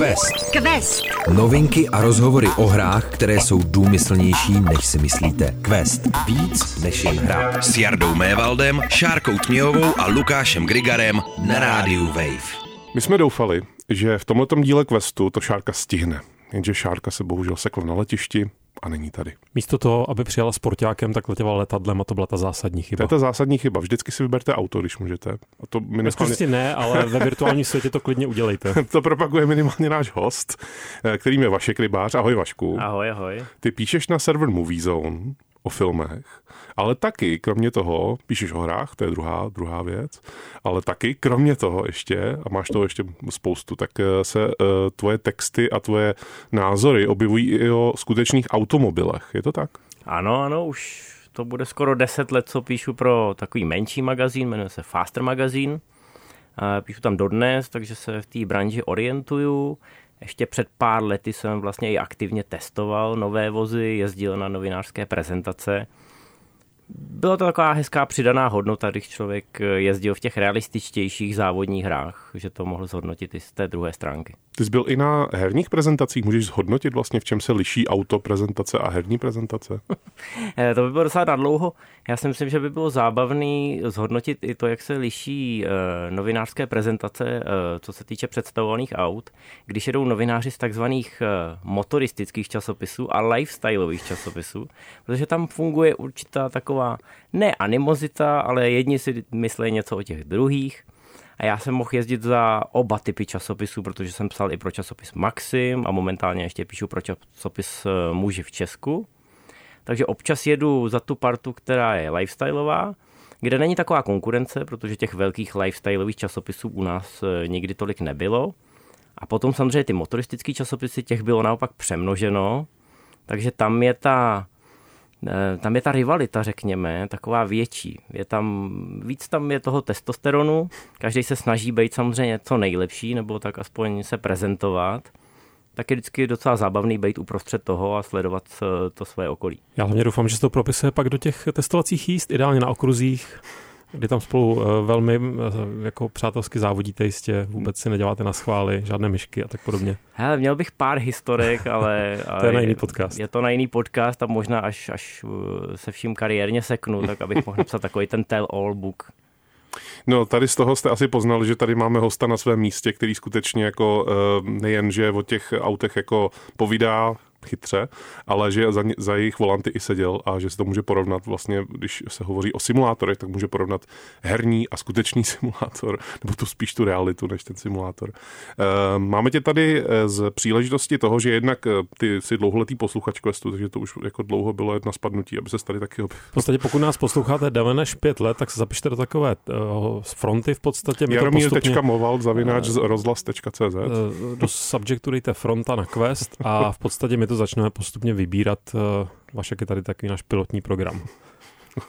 Quest. Quest. Novinky a rozhovory o hrách, které jsou důmyslnější, než si myslíte. Quest. Víc než jen hra. S Jardou Mévaldem, Šárkou Tměhovou a Lukášem Grigarem na rádiu Wave. My jsme doufali, že v tomto díle questu to Šárka stihne. Jenže Šárka se bohužel sekla na letišti a není tady. Místo toho, aby přijela sportákem, tak letěla letadlem a to byla ta zásadní To chyba. je ta zásadní chyba. Vždycky si vyberte auto, když můžete. A to Ve minimálně, skutečnosti ne, ale ve virtuálním světě to klidně udělejte. to propaguje minimálně náš host, eh, kterým je Vašek Rybář. Ahoj Vašku. Ahoj, ahoj. Ty píšeš na server Movie Zone o filmech, ale taky, kromě toho, píšeš o hrách, to je druhá, druhá věc, ale taky, kromě toho ještě, a máš toho ještě spoustu, tak eh, se uh, tvoje texty a tvoje názory objevují i o skutečných automobilech. Je to tak? Ano, ano, už to bude skoro 10 let, co píšu pro takový menší magazín, jmenuje se Faster magazín. A Píšu tam dodnes, takže se v té branži orientuju. Ještě před pár lety jsem vlastně i aktivně testoval nové vozy, jezdil na novinářské prezentace. Byla to taková hezká přidaná hodnota, když člověk jezdil v těch realističtějších závodních hrách, že to mohl zhodnotit i z té druhé stránky. Ty jsi byl i na herních prezentacích, můžeš zhodnotit vlastně, v čem se liší auto prezentace a herní prezentace? Eh, To by bylo docela nadlouho. Já si myslím, že by bylo zábavný zhodnotit i to, jak se liší eh, novinářské prezentace, eh, co se týče představovaných aut, když jedou novináři z takzvaných motoristických časopisů a lifestyleových časopisů, protože tam funguje určitá taková ne animozita, ale jedni si myslí něco o těch druhých. A já jsem mohl jezdit za oba typy časopisů, protože jsem psal i pro časopis Maxim a momentálně ještě píšu pro časopis eh, Muži v Česku. Takže občas jedu za tu partu, která je lifestyleová, kde není taková konkurence, protože těch velkých lifestyleových časopisů u nás eh, nikdy tolik nebylo. A potom samozřejmě ty motoristické časopisy, těch bylo naopak přemnoženo, takže tam je ta, tam je ta rivalita, řekněme, taková větší. Je tam, víc tam je toho testosteronu, každý se snaží být samozřejmě co nejlepší, nebo tak aspoň se prezentovat. Tak je vždycky docela zábavný být uprostřed toho a sledovat eh, to své okolí. Já hlavně doufám, že se to propisuje pak do těch testovacích jízd, ideálně na okruzích, kdy tam spolu eh, velmi eh, jako přátelsky závodíte jistě, vůbec si neděláte na schvály, žádné myšky a tak podobně. Hele, měl bych pár historek, ale... To je na jiný podcast. Je to na jiný podcast a možná až, až uh, se vším kariérně seknu, tak abych mohl napsat takový ten tell all book. No, tady z toho jste asi poznali, že tady máme hosta na svém místě, který skutečně jako eh, nejen, že o těch autech jako povídá chytře, ale že za, ně- za jejich volanty i seděl a že se to může porovnat vlastně, když se hovoří o simulátorech, tak může porovnat herní a skutečný simulátor, nebo tu spíš tu realitu než ten simulátor. Eh, Máme tě tady eh, z příležitosti toho, že jednak eh, ty jsi dlouholetý posluchač Questu, takže to už jako dlouho bylo jedno spadnutí, aby se tady taky objevil. V podstatě pokud nás posloucháte déle než pět let, tak se zapište do takové uh, fronty v podstatě. To postupně, Jaromír.moval zavináč z rozhlas.cz do subjektu dejte fronta na quest a v podstatě my to začneme postupně vybírat. eh, Vašek je tady takový náš pilotní program.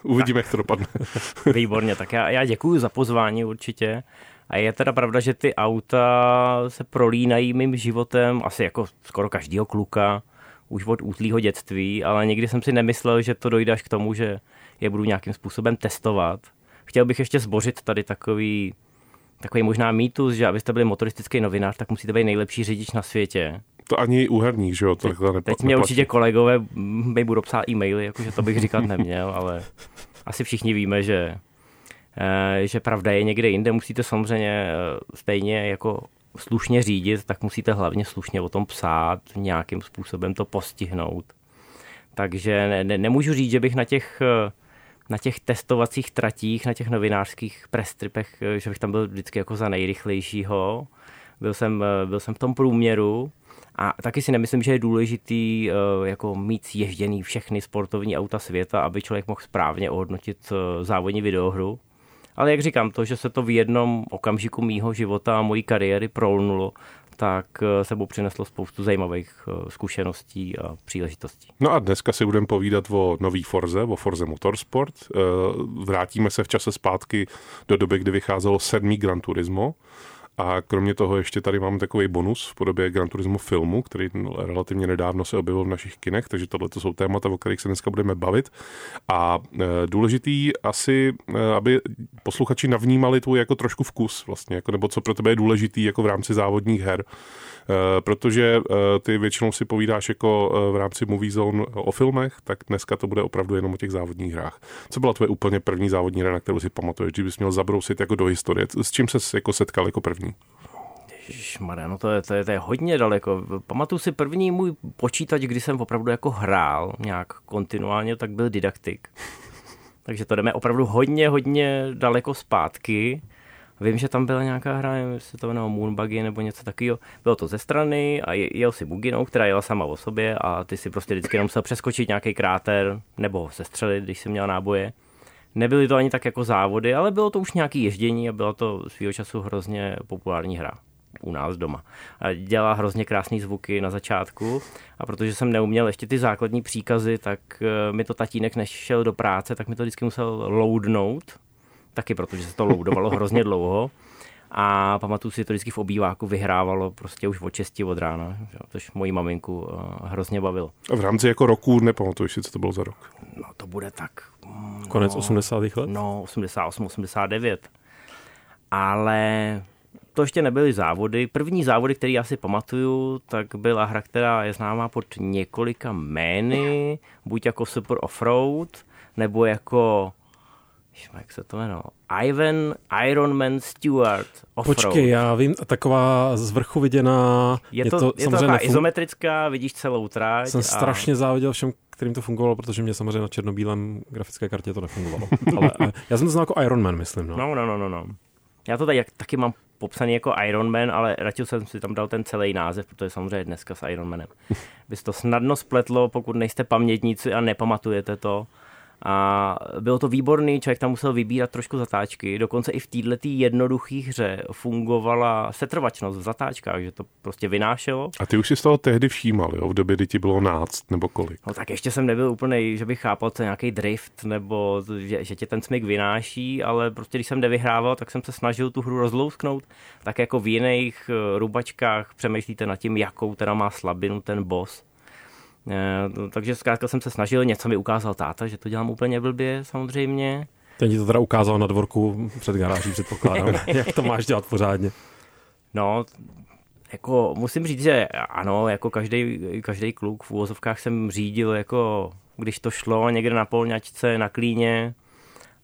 Uvidíme, jak to dopadne. Výborně, tak já, já děkuji za pozvání určitě. A je teda pravda, že ty auta se prolínají mým životem, asi jako skoro každýho kluka, už od útlýho dětství, ale nikdy jsem si nemyslel, že to dojde až k tomu, že je budu nějakým způsobem testovat. Chtěl bych ještě zbořit tady takový, takový možná mýtus, že abyste byli motoristický novinář, tak musíte být nejlepší řidič na světě. To ani u herních, že jo? To takhle nepo, Teď mě neplatí. určitě kolegové mi budou psát e-maily, jakože to bych říkat neměl, ale asi všichni víme, že, eh, že pravda je někde jinde. Musíte samozřejmě eh, stejně jako slušně řídit, tak musíte hlavně slušně o tom psát, nějakým způsobem to postihnout. Takže ne, ne, nemůžu říct, že bych na těch, eh, na těch testovacích tratích, na těch novinářských prestripech, že bych tam byl vždycky jako za nejrychlejšího. Byl jsem, byl jsem v tom průměru, a taky si nemyslím, že je důležitý eh, jako mít zježděný všechny sportovní auta světa, aby člověk mohl správně ohodnotit eh, závodní videohru. Ale jak říkám, to, že se to v jednom okamžiku mýho života a mojí kariéry prolnulo, tak eh, sebou přineslo spoustu zajímavých zkušeností a příležitostí. No a dneska si budeme povídat o nový Forze, o Forze Motorsport. Vrátíme se v čase zpátky do doby, kdy vycházelo sedmý Gran Turismo. A kromě toho ještě tady mám takový bonus v podobě Gran Turismo filmu, který relativně nedávno se objevil v našich kinech, takže tohle to jsou témata, o kterých se dneska budeme bavit. A e, důležitý asi, e, aby posluchači navnímali tu jako trošku vkus vlastně, jako, nebo co pro tebe je důležitý jako v rámci závodních her. Eh, protože ty většinou si povídáš jako v rámci Movie Zone o filmech, tak dneska to bude opravdu jenom o těch závodních hrách. Co byla tvoje úplně první závodní hra, na kterou si pamatuješ, že bys měl zabrousit jako do historie? S čím se jako setkal jako první? Ježišmarja, no to je, to, je, to je hodně daleko. Pamatuju si první můj počítač, kdy jsem opravdu jako hrál nějak kontinuálně, tak byl didaktik. Takže to jdeme opravdu hodně, hodně daleko zpátky. Vím, že tam byla nějaká hra, nevím, jestli to jmenovalo Moonbuggy nebo něco takového. Bylo to ze strany a jel si buginou, která jela sama o sobě a ty si prostě vždycky jenom musel přeskočit nějaký kráter nebo se střelit, když si měl náboje. Nebyly to ani tak jako závody, ale bylo to už nějaký ježdění a byla to svýho času hrozně populární hra u nás doma. A dělá hrozně krásné zvuky na začátku a protože jsem neuměl ještě ty základní příkazy, tak eh, mi to tatínek nešel do práce, tak mi to vždycky musel loadnout, taky protože se to loudovalo hrozně dlouho. A pamatuju si, to vždycky v obýváku vyhrávalo prostě už od 6 od rána, což moji maminku uh, hrozně bavilo. A v rámci jako roku nepamatuješ si, co to bylo za rok? No to bude tak... No, Konec 80. let? No, 88, 89. Ale to ještě nebyly závody. První závody, který já si pamatuju, tak byla hra, která je známá pod několika jmény, buď jako Super Offroad, nebo jako jak se to jmenuje? Ivan Ironman Stewart Offroad. Počkej, já vím, taková z vrchu viděná. Je to, je to, je to taková izometrická, vidíš celou tráť. Jsem a... strašně záviděl všem, kterým to fungovalo, protože mě samozřejmě na černobílém grafické kartě to nefungovalo. Ale eh, já jsem to znal jako Ironman, myslím. No, no, no, no. no. no. Já to tady taky mám popsaný jako Iron Man, ale radši jsem si tam dal ten celý název, protože samozřejmě dneska s Iron Manem. By to snadno spletlo, pokud nejste pamětníci a nepamatujete to. A bylo to výborný, člověk tam musel vybírat trošku zatáčky. Dokonce i v této jednoduché hře fungovala setrvačnost v zatáčkách, že to prostě vynášelo. A ty už si z toho tehdy všímal, jo? v době, kdy ti bylo náct nebo kolik? No tak ještě jsem nebyl úplně, že bych chápal, co nějaký drift nebo že, že tě ten smyk vynáší, ale prostě když jsem nevyhrával, tak jsem se snažil tu hru rozlousknout. Tak jako v jiných eh, rubačkách přemýšlíte nad tím, jakou teda má slabinu ten boss takže zkrátka jsem se snažil, něco mi ukázal táta, že to dělám úplně blbě samozřejmě. Ten ti to teda ukázal na dvorku před garáží, předpokládám, jak to máš dělat pořádně. No, jako musím říct, že ano, jako každý, každý kluk v úvozovkách jsem řídil, jako když to šlo někde na polňačce, na klíně,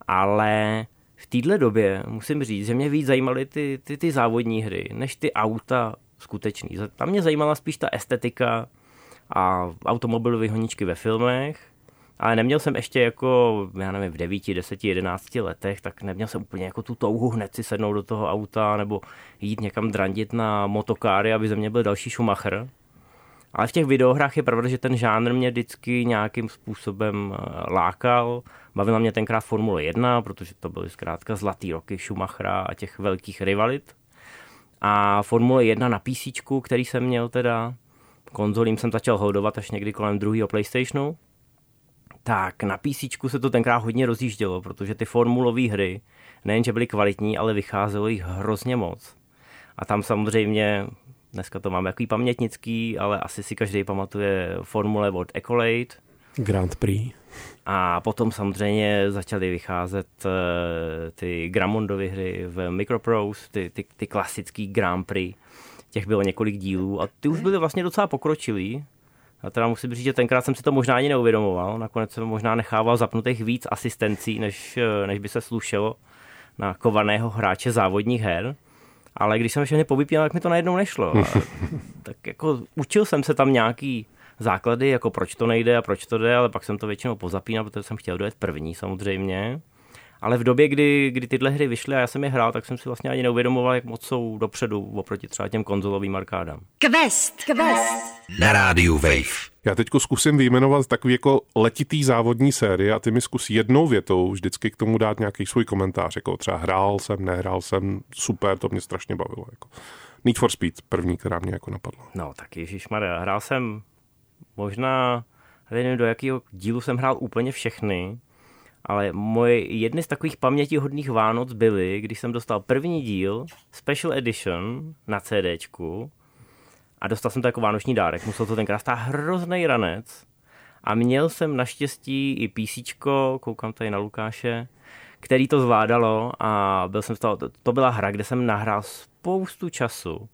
ale v téhle době musím říct, že mě víc zajímaly ty, ty, ty závodní hry, než ty auta skutečný. Tam mě zajímala spíš ta estetika, a automobilové honičky ve filmech, ale neměl jsem ještě jako, já nevím, v 9, 10, 11 letech, tak neměl jsem úplně jako tu touhu hned si sednout do toho auta nebo jít někam drandit na motokáry, aby ze mě byl další Schumacher. Ale v těch videohrách je pravda, že ten žánr mě vždycky nějakým způsobem eh, lákal. Bavila mě tenkrát Formule 1, protože to byly zkrátka zlatý roky Schumachera a těch velkých rivalit. A Formule 1 na PC, který jsem měl teda, konzolím jsem začal holdovat až někdy kolem druhého PlayStationu, tak na PC se to tenkrát hodně rozjíždělo, protože ty formulové hry nejenže byly kvalitní, ale vycházelo jich hrozně moc. A tam samozřejmě, dneska to máme jaký pamětnický, ale asi si každý pamatuje formule od Ecolate. Grand Prix. A potom samozřejmě začaly vycházet uh, ty Grammondovy hry v Microprose, ty, ty, ty klasický Grand Prix těch bylo několik dílů a ty už byly vlastně docela pokročilý. A teda musím říct, že tenkrát jsem si to možná ani neuvědomoval. Nakonec jsem možná nechával zapnutých víc asistencí, než, než by se slušelo na kovaného hráče závodních her. Ale když jsem všechny povypíl, tak mi to najednou nešlo. A, tak jako učil jsem se tam nějaký základy, jako proč to nejde a proč to jde, ale pak jsem to většinou pozapínal, protože jsem chtěl dojet první samozřejmě. Ale v době, kdy, kdy tyhle hry vyšly a já jsem je hrál, tak jsem si vlastně ani neuvědomoval, jak moc jsou dopředu oproti třeba těm konzolovým arkádám. Quest, Quest. Na rádiu Wave. Já teď zkusím vyjmenovat takový jako letitý závodní série a ty mi zkus jednou větou vždycky k tomu dát nějaký svůj komentář, jako třeba hrál jsem, nehrál jsem, super, to mě strašně bavilo. Jako. Need for Speed, první, která mě jako napadla. No tak ježišmarja, hrál jsem možná, nevím do jakého dílu jsem hrál úplně všechny, Ale moje jedny z takových pamětihodných Vánoc byly, když jsem dostal první díl, Special Edition na CDčku a dostal jsem to jako vánoční dárek. Musel to tenkrát stát hrozný ranec a měl jsem naštěstí i PC, koukám tady na Lukáše, který to zvládalo a byl jsem toho, to byla hra, kde jsem nahrál spoustu času.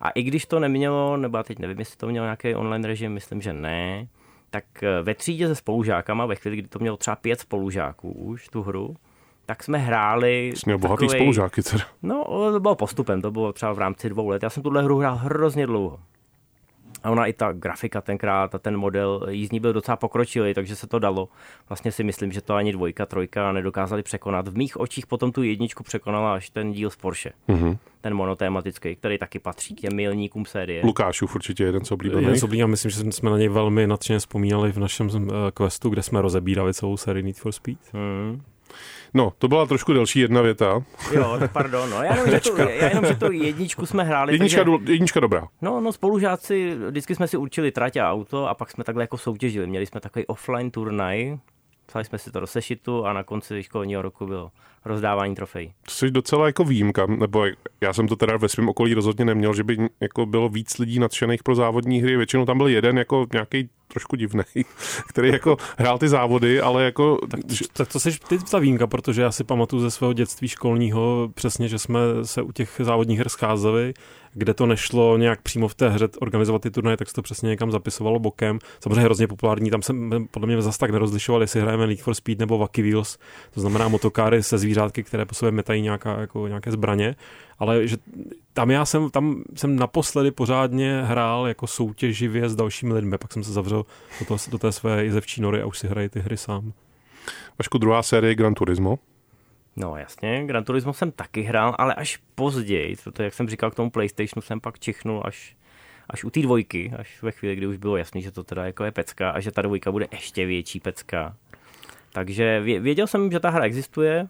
A i když to nemělo, nebo já teď nevím, jestli to mělo nějaký online režim, myslím, že ne, tak eh, ve třídě se spolužákama, ve chvíli, kdy to mělo třeba pět spolužáků už, tu hru, tak jsme hráli... Jsi měl bohatý takovej, spolužáky, teda. No, to bylo postupem, to bylo třeba v rámci dvou let. Já jsem tuhle hru hrál hrozně dlouho. A ona i ta grafika tenkrát a ten model jízdní byl docela pokročilý, takže se to dalo. Vlastně si myslím, že to ani dvojka, trojka nedokázali překonat. V mých očích potom tu jedničku překonala až ten díl z Porsche. Mm-hmm. Ten monotématický, který taky patří k těm milníkům série. Lukášův určitě jeden z oblíbených. Jeden z oblíbených, myslím, že jsme na něj velmi nadšeně vzpomínali v našem uh, questu, kde jsme rozebírali celou sérii Need for Speed. Mm. No, to byla trošku delší jedna věta. Jo, tak pardon. No, já, jenom, že tu, já jenom, že tu jedničku jsme hráli. Jednička, takže... jednička dobrá. No, no, spolužáci, vždycky jsme si určili trať a auto a pak jsme takhle jako soutěžili. Měli jsme takový offline turnaj, psali jsme si to do sešitu a na konci školního roku bylo rozdávání trofejí. To jsi docela jako výjimka, nebo já jsem to teda ve svém okolí rozhodně neměl, že by jako bylo víc lidí nadšených pro závodní hry. Většinou tam byl jeden jako nějaký trošku divný, který jako hrál ty závody, ale jako... Tak, tak to jsi ty výjimka, protože já si pamatuju ze svého dětství školního přesně, že jsme se u těch závodních her scházeli kde to nešlo nějak přímo v té hře organizovat ty turnaje, tak se to přesně někam zapisovalo bokem. Samozřejmě hrozně populární, tam se podle mě zase tak nerozlišoval, jestli hrajeme Need for Speed nebo Wacky Wheels, to znamená motokáry se zvířátky, které po sobě metají nějaká, jako, nějaké zbraně, ale že tam já jsem, tam jsem naposledy pořádně hrál jako soutěživě s dalšími lidmi, pak jsem se zavřel do, toho, do té své jezevčí nory a už si hraji ty hry sám. Vašku, druhá série Gran Turismo. No jasně, Gran Turismo jsem taky hrál, ale až později, protože jak jsem říkal k tomu Playstationu, jsem pak čichnul až, až u té dvojky, až ve chvíli, kdy už bylo jasný, že to teda jako je pecka a že ta dvojka bude ještě větší pecka. Takže věděl jsem, že ta hra existuje,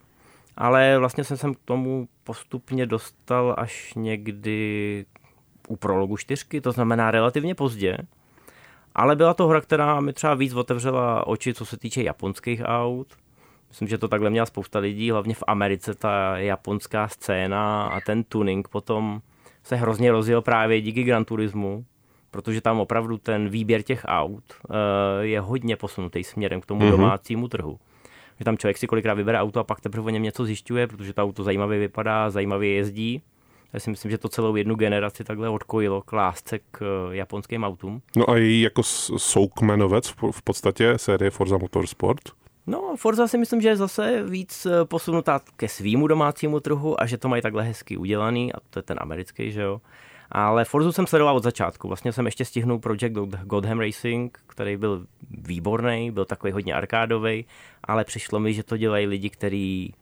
ale vlastně jsem se k tomu postupně dostal až někdy u prologu čtyřky, to znamená relativně pozdě. Ale byla to hra, která mi třeba víc otevřela oči, co se týče japonských aut Myslím, že to takhle měla spousta lidí, hlavně v Americe ta japonská scéna a ten tuning potom se hrozně rozjel právě díky Gran Turismu, protože tam opravdu ten výběr těch aut uh, je hodně posunutý směrem k tomu mm-hmm. domácímu trhu. Že tam člověk si kolikrát vybere auto a pak teprve o něm něco zjišťuje, protože to auto zajímavě vypadá, zajímavě jezdí. Já si myslím, že to celou jednu generaci takhle odkojilo k lásce k uh, japonským autům. No a její jako soukmenovec v podstatě série Forza Motorsport? No, Forza si myslím, že je zase víc eh, posunutá ke svýmu domácímu trhu a že to mají takhle hezky udělaný a to je ten americký, že jo. Ale Forzu jsem sledoval od začátku. Vlastně jsem ještě stihnul Project Godham Racing, který byl výborný, byl takový hodně arkádový, ale přišlo mi, že to dělají lidi, kteří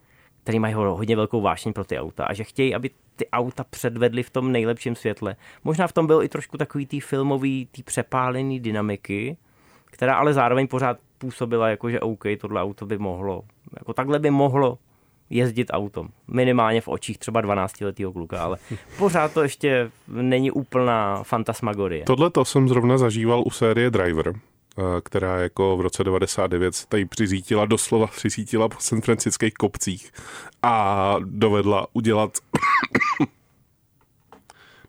který mají hodně velkou vášeň pro ty auta a že chtějí, aby ty auta předvedly v tom nejlepším světle. Možná v tom byl i trošku takový tý filmový, tý přepálený dynamiky, která ale zároveň pořád působila jako, že OK, tohle auto by mohlo, jako takhle by mohlo jezdit autom. Minimálně v očích třeba 12-letého kluka, ale pořád to ještě není úplná fantasmagorie. Tohle to jsem zrovna zažíval u série Driver, eh, která jako v roce 99 tady přizítila, doslova přizítila po San Franciských kopcích a dovedla udělat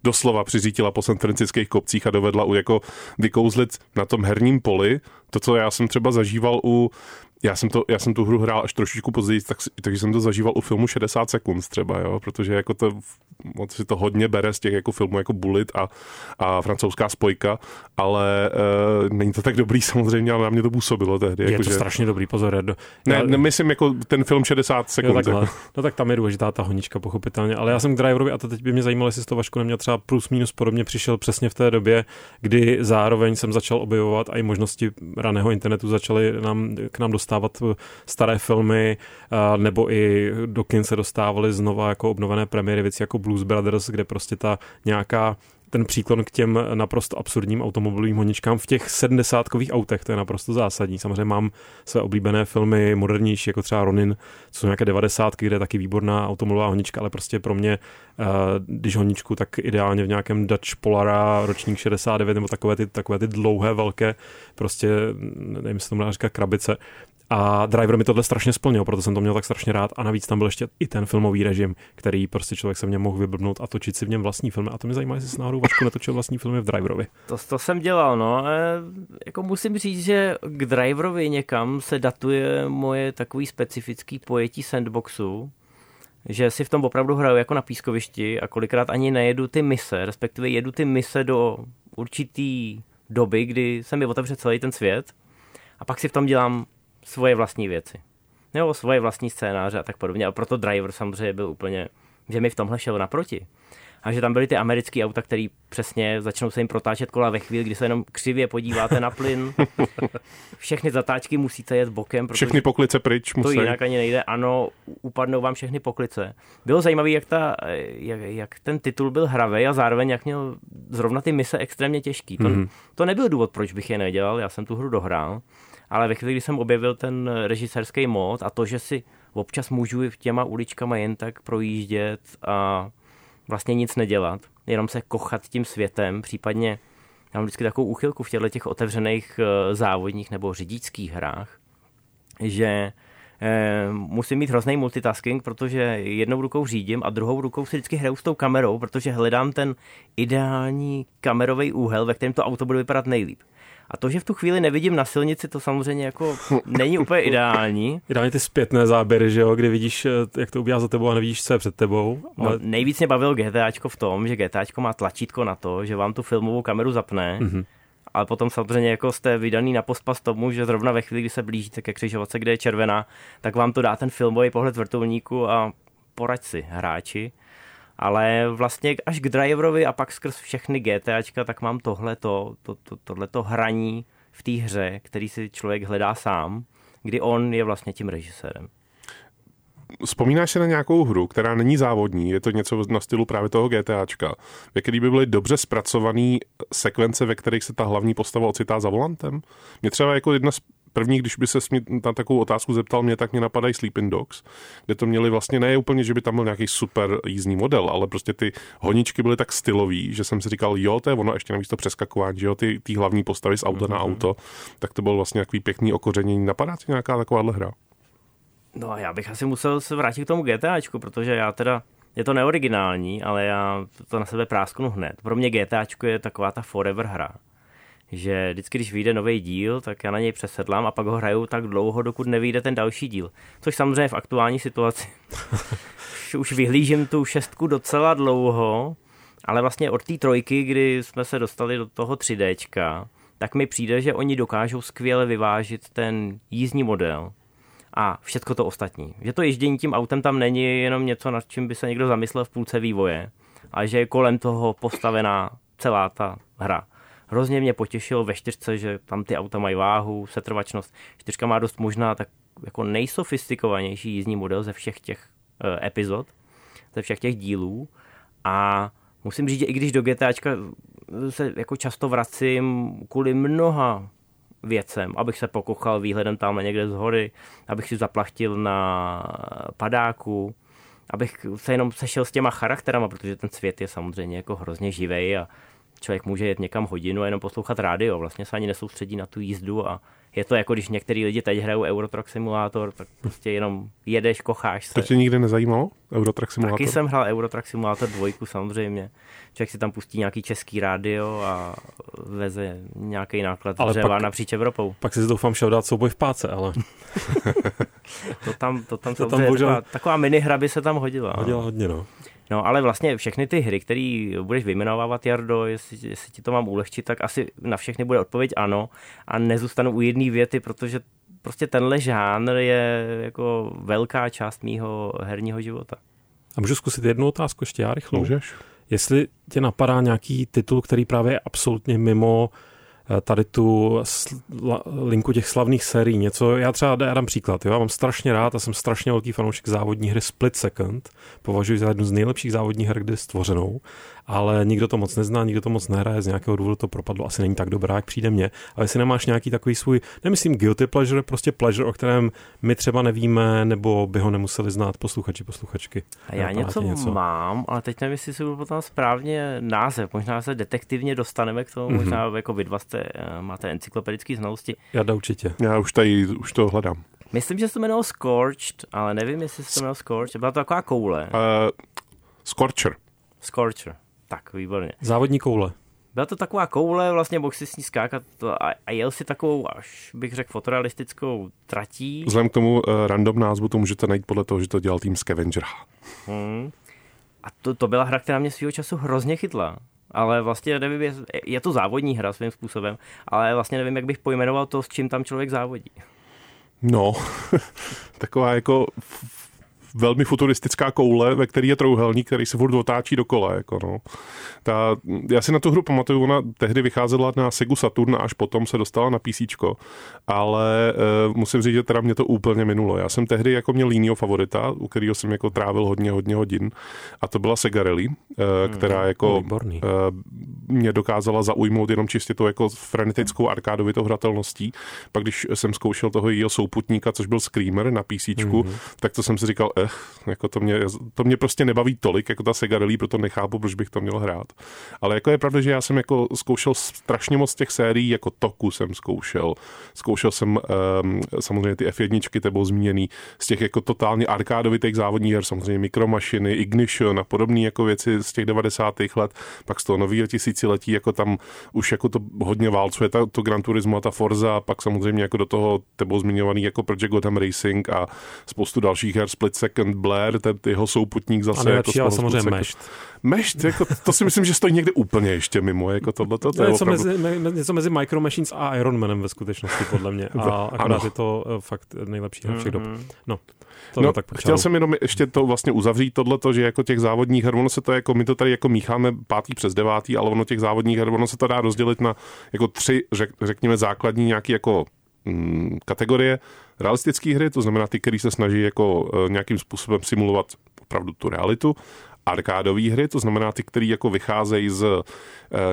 doslova přizítila po San Franciských kopcích a dovedla u jako vykouzlit na tom herním poli to, co já jsem třeba zažíval u já jsem, to, já jsem tu hru hrál až trošičku později, tak, takže jsem to zažíval u filmu 60 sekund třeba, jo, protože jako to, moc si to hodně bere z těch jako filmů jako Bullet a, a francouzská spojka, ale uh, není to tak dobrý samozřejmě, ale na mě to působilo tehdy. Je jako, to že... strašně dobrý, pozor. Jardo. Ne, já... nemyslím jako ten film 60 sekund. Jo, takhle. No tak tam je důležitá ta honička, pochopitelně. Ale já jsem k driverovi a to teď by mě zajímalo, jestli to Vašku neměl třeba plus minus podobně přišel přesně v té době, kdy zároveň jsem začal objevovat a i možnosti raného internetu začaly nám, k nám dostat dostávat eh, staré filmy, eh, nebo i do kin se dostávaly znova jako obnovené premiéry věci jako Blues Brothers, kde prostě ta nějaká ten příklon k těm naprosto absurdním automobilovým honičkám v těch sedmdesátkových autech, to je naprosto zásadní. Samozřejmě mám své oblíbené filmy modernější, jako třeba Ronin, co jsou nějaké devadesátky, kde je taky výborná automobilová honička, ale prostě pro mě, eh, když honičku, tak ideálně v nějakém Dutch Polara ročník 69 nebo takové ty, takové ty dlouhé, velké, prostě, nevím, jestli to říkat krabice, A Driver mi tohle strašně splnil, proto jsem to měl tak strašně rád. A navíc tam byl ještě i ten filmový režim, který prostě člověk se v něm mohl vyblbnout a točit si v něm vlastní filmy. A to mě zajímá, jestli náhodou Vašku netočil vlastní filmy v Driverovi. To, to jsem dělal, no. E, jako musím říct, že k Driverovi někam se datuje moje takový specifický pojetí sandboxu, že si v tom opravdu hraju jako na pískovišti a kolikrát ani nejedu ty mise, respektive jedu ty mise do určitý doby, kdy se mi otevře celý ten svět a pak si v tom dělám svoje vlastní věci. Nebo svoje vlastní scénáře a tak podobně. A proto Driver samozřejmě byl úplně, že mi v tomhle šel naproti a že tam byly ty americké auta, které přesně začnou se jim protáčet kola ve chvíli, kdy se jenom křivě podíváte na plyn. Všechny zatáčky musíte jet bokem. Všechny poklice pryč musí. To jinak ani nejde. Ano, upadnou vám všechny poklice. Bylo zajímavé, jak, ta, jak, jak ten titul byl hravý a zároveň jak měl zrovna ty mise extrémně těžký. To, mm-hmm. to nebyl důvod, proč bych je nedělal, já jsem tu hru dohrál. Ale ve chvíli, kdy jsem objevil ten režisérský mod a to, že si občas můžu těma uličkama jen tak projíždět a vlastně nic nedělat, jenom se kochat tím světem, případně já mám vždycky takovou úchylku v těchto těch otevřených eh, závodních nebo řidičských hrách, že eh, musím mít hrozný multitasking, protože jednou rukou řídím a druhou rukou si vždycky hraju s tou kamerou, protože hledám ten ideální kamerový úhel, ve kterém to auto bude vypadat nejlíp. A to, že v tu chvíli nevidím na silnici, to samozřejmě jako není úplně ideální. Ideálně ty zpětné záběry, že jo, kdy vidíš, eh, jak to ubíhá za tebou a nevidíš, co je před tebou. No, ale... No, nejvíc mě bavil GTAčko v tom, že GTAčko má tlačítko na to, že vám tu filmovou kameru zapne, mm-hmm. ale potom samozřejmě jako jste vydaný na pospas tomu, že zrovna ve chvíli, kdy se blížíte ke křižovatce, kde je červená, tak vám to dá ten filmový pohled vrtulníku a poraď si hráči ale vlastně až k driverovi a pak skrz všechny GTAčka, tak mám tohleto, to, to, tohleto hraní v té hře, který si člověk hledá sám, kdy on je vlastně tím režisérem. Vzpomínáš se na nějakou hru, která není závodní, je to něco na stylu právě toho GTAčka, ve který by byly dobře zpracované sekvence, ve kterých se ta hlavní postava ocitá za volantem? Mě třeba jako jedna z První, když by se na takovou otázku zeptal mě, tak mě napadají Sleeping Dogs, kde to měli vlastně ne úplně, že by tam byl nějaký super jízdní model, ale prostě ty honičky byly tak stylový, že jsem si říkal, jo, to je ono, ještě navíc to přeskakování, že jo, ty, ty hlavní postavy z auta mm-hmm. na mhm. auto, tak to bylo vlastně takový pěkný okořenění. Napadá ti nějaká takováhle hra? No a já bych asi musel se vrátit k tomu GTAčku, protože já teda je to neoriginální, ale já to na sebe prásknu hned. Pro mě GTAčko je taková ta forever hra že vždycky, když vyjde nový díl, tak já na něj přesedlám a pak ho hraju tak dlouho, dokud nevyjde ten další díl. Což samozřejmě v aktuální situaci už, už vyhlížím tu šestku docela dlouho, ale vlastně od té trojky, kdy jsme se dostali do toho 3Dčka, tak mi přijde, že oni dokážou skvěle vyvážit ten jízdní model a všechno to ostatní. Že to ježdění tím autem tam není jenom něco, nad čím by se někdo zamyslel v půlce vývoje, a že je kolem toho postavená celá ta hra. Hrozně mě potěšilo ve čtyřce, že tam ty auta mají váhu, setrvačnost. Čtyřka má dost možná tak jako nejsofistikovanější jízdní model ze všech těch uh, epizod, ze všech těch dílů. A musím říct, že i když do GTAčka se jako často vracím kvůli mnoha věcem, abych se pokochal výhledem tam někde z hory, abych si zaplachtil na padáku, abych se jenom sešel s těma charakterama, protože ten svět je samozřejmě jako hrozně živý a člověk může jet někam hodinu a jenom poslouchat rádio, vlastně se ani nesoustředí na tu jízdu a je to jako když některý lidi teď hrajou Eurotrack Simulator, tak prostě jenom jedeš, kocháš se. To tě nikdy nezajímalo? Eurotrack Simulator? Taky jsem hrál Eurotrack Simulator dvojku samozřejmě. Člověk si tam pustí nějaký český rádio a veze nějaký náklad ale dřeva pak, napříč Evropou. Pak si doufám šel dát souboj v páce, ale... to tam, to tam, to tam bohužel... taková, taková mini hra by se tam hodila. Hodila hodně, no. No ale vlastně všechny ty hry, které budeš vyjmenovávat, Jardo, jestli, jestli ti to mám ulehčit, tak asi na všechny bude odpověď ano a nezůstanu u jedné věty, protože prostě tenhle žánr je jako velká část mýho herního života. A můžu zkusit jednu otázku ještě já rychlou? Můžeš. Jestli tě napadá nějaký titul, který právě je absolutně mimo Eh, tady tu linku těch slavných sérií. Něco, já třeba dám příklad, jo? já mám strašně rád a jsem strašně velký fanoušek závodní hry Split Second. Považuji za jednu z nejlepších závodních her, kdy stvořenou ale nikdo to moc nezná, nikdo to moc nehraje, z nějakého důvodu to propadlo, asi není tak dobrá, jak přijde mně. Ale jestli nemáš nějaký takový svůj, nemyslím guilty pleasure, prostě pleasure, o kterém my třeba nevíme, nebo by ho nemuseli znát posluchači, posluchačky. A já něco, něco mám, ale teď nevím, jestli si budu potom správně název. Možná se detektivně dostaneme k tomu, mm-hmm. možná jako vy dva jste, eh, máte encyklopedické znalosti. Já da určitě. Já už tady, už to hledám. Myslím, že se to jmenovalo Scorched, ale nevím, jestli se to jmenovalo Scorched. Byla to taková koule. Uh, Scorcher. Scorcher. Tak, výborně. Závodní koule. Byla to taková koule, vlastně mohl si s ní skákat a, a jel si takovou, až bych řekl, fotorealistickou tratí. Vzhledem k tomu uh, random názvu to můžete najít podle toho, že to dělal tým Scavenger. Hmm. A to, to byla hra, která mě svého času hrozně chytla. Ale vlastně nevím, je, je to závodní hra svým způsobem, ale vlastně nevím, jak bych pojmenoval to, s čím tam člověk závodí. No, taková jako velmi futuristická koule, ve který je trouhelník, který se furt otáčí dokola. Jako no. Ta, já si na tu hru pamatuju, ona tehdy vycházela na Segu Saturn, až potom se dostala na PC, ale uh, musím říct, že teda mě to úplně minulo. Já jsem tehdy jako měl línio favorita, u kterého jsem jako trávil hodně, hodně hodin a to byla Sega Rally, uh, hmm, která jako uh, mě dokázala zaujmout jenom čistě to jako frenetickou arkádovitou hratelností. Pak když jsem zkoušel toho jejího souputníka, což byl Screamer na PC, hmm. tak to jsem si říkal, eh, jako to mě, to mě prostě nebaví tolik, jako ta Sega Rally, proto nechápu, proč bych to měl hrát. Ale jako je pravda, že já jsem jako zkoušel strašně moc těch sérií, jako Toku jsem zkoušel. Zkoušel jsem um, samozřejmě ty F1, tebou zmíněný, z těch jako totálně arkádovitých závodních her, samozřejmě mikromašiny, Ignition a podobné jako věci z těch 90. let, pak z toho nového tisíciletí, jako tam už jako to hodně válcuje ta, to Gran Turismo a ta Forza, a pak samozřejmě jako do toho tebou zmiňovaný jako Project Gotham Racing a spoustu dalších her, Split Second Blair, ten jeho souputník zase. A nejlepší, jako ale samozřejmě Mešt. Mešt, jako, to si myslím, že stojí někde úplně ještě mimo, jako tohle. To, to je něco, opravdu... mezi, něco mezi Micro Machines a Iron Manem ve skutečnosti, podle mě. A akorát je to uh, fakt nejlepší her všech dob. Mhm. No. To no, tak chtěl jsem jenom ještě to vlastně uzavřít tohleto, že jako těch závodních her, ono se to jako, my to tady jako mícháme pátý přes devátý, ale ono těch závodních her, ono se to dá rozdělit na jako tři, řek, řekněme, základní nějaký jako mm, kategorie. Realistické hry, to znamená ty, které se snaží jako uh, nějakým způsobem simulovat opravdu tu realitu arkádové hry, to znamená ty, které jako vycházejí z e,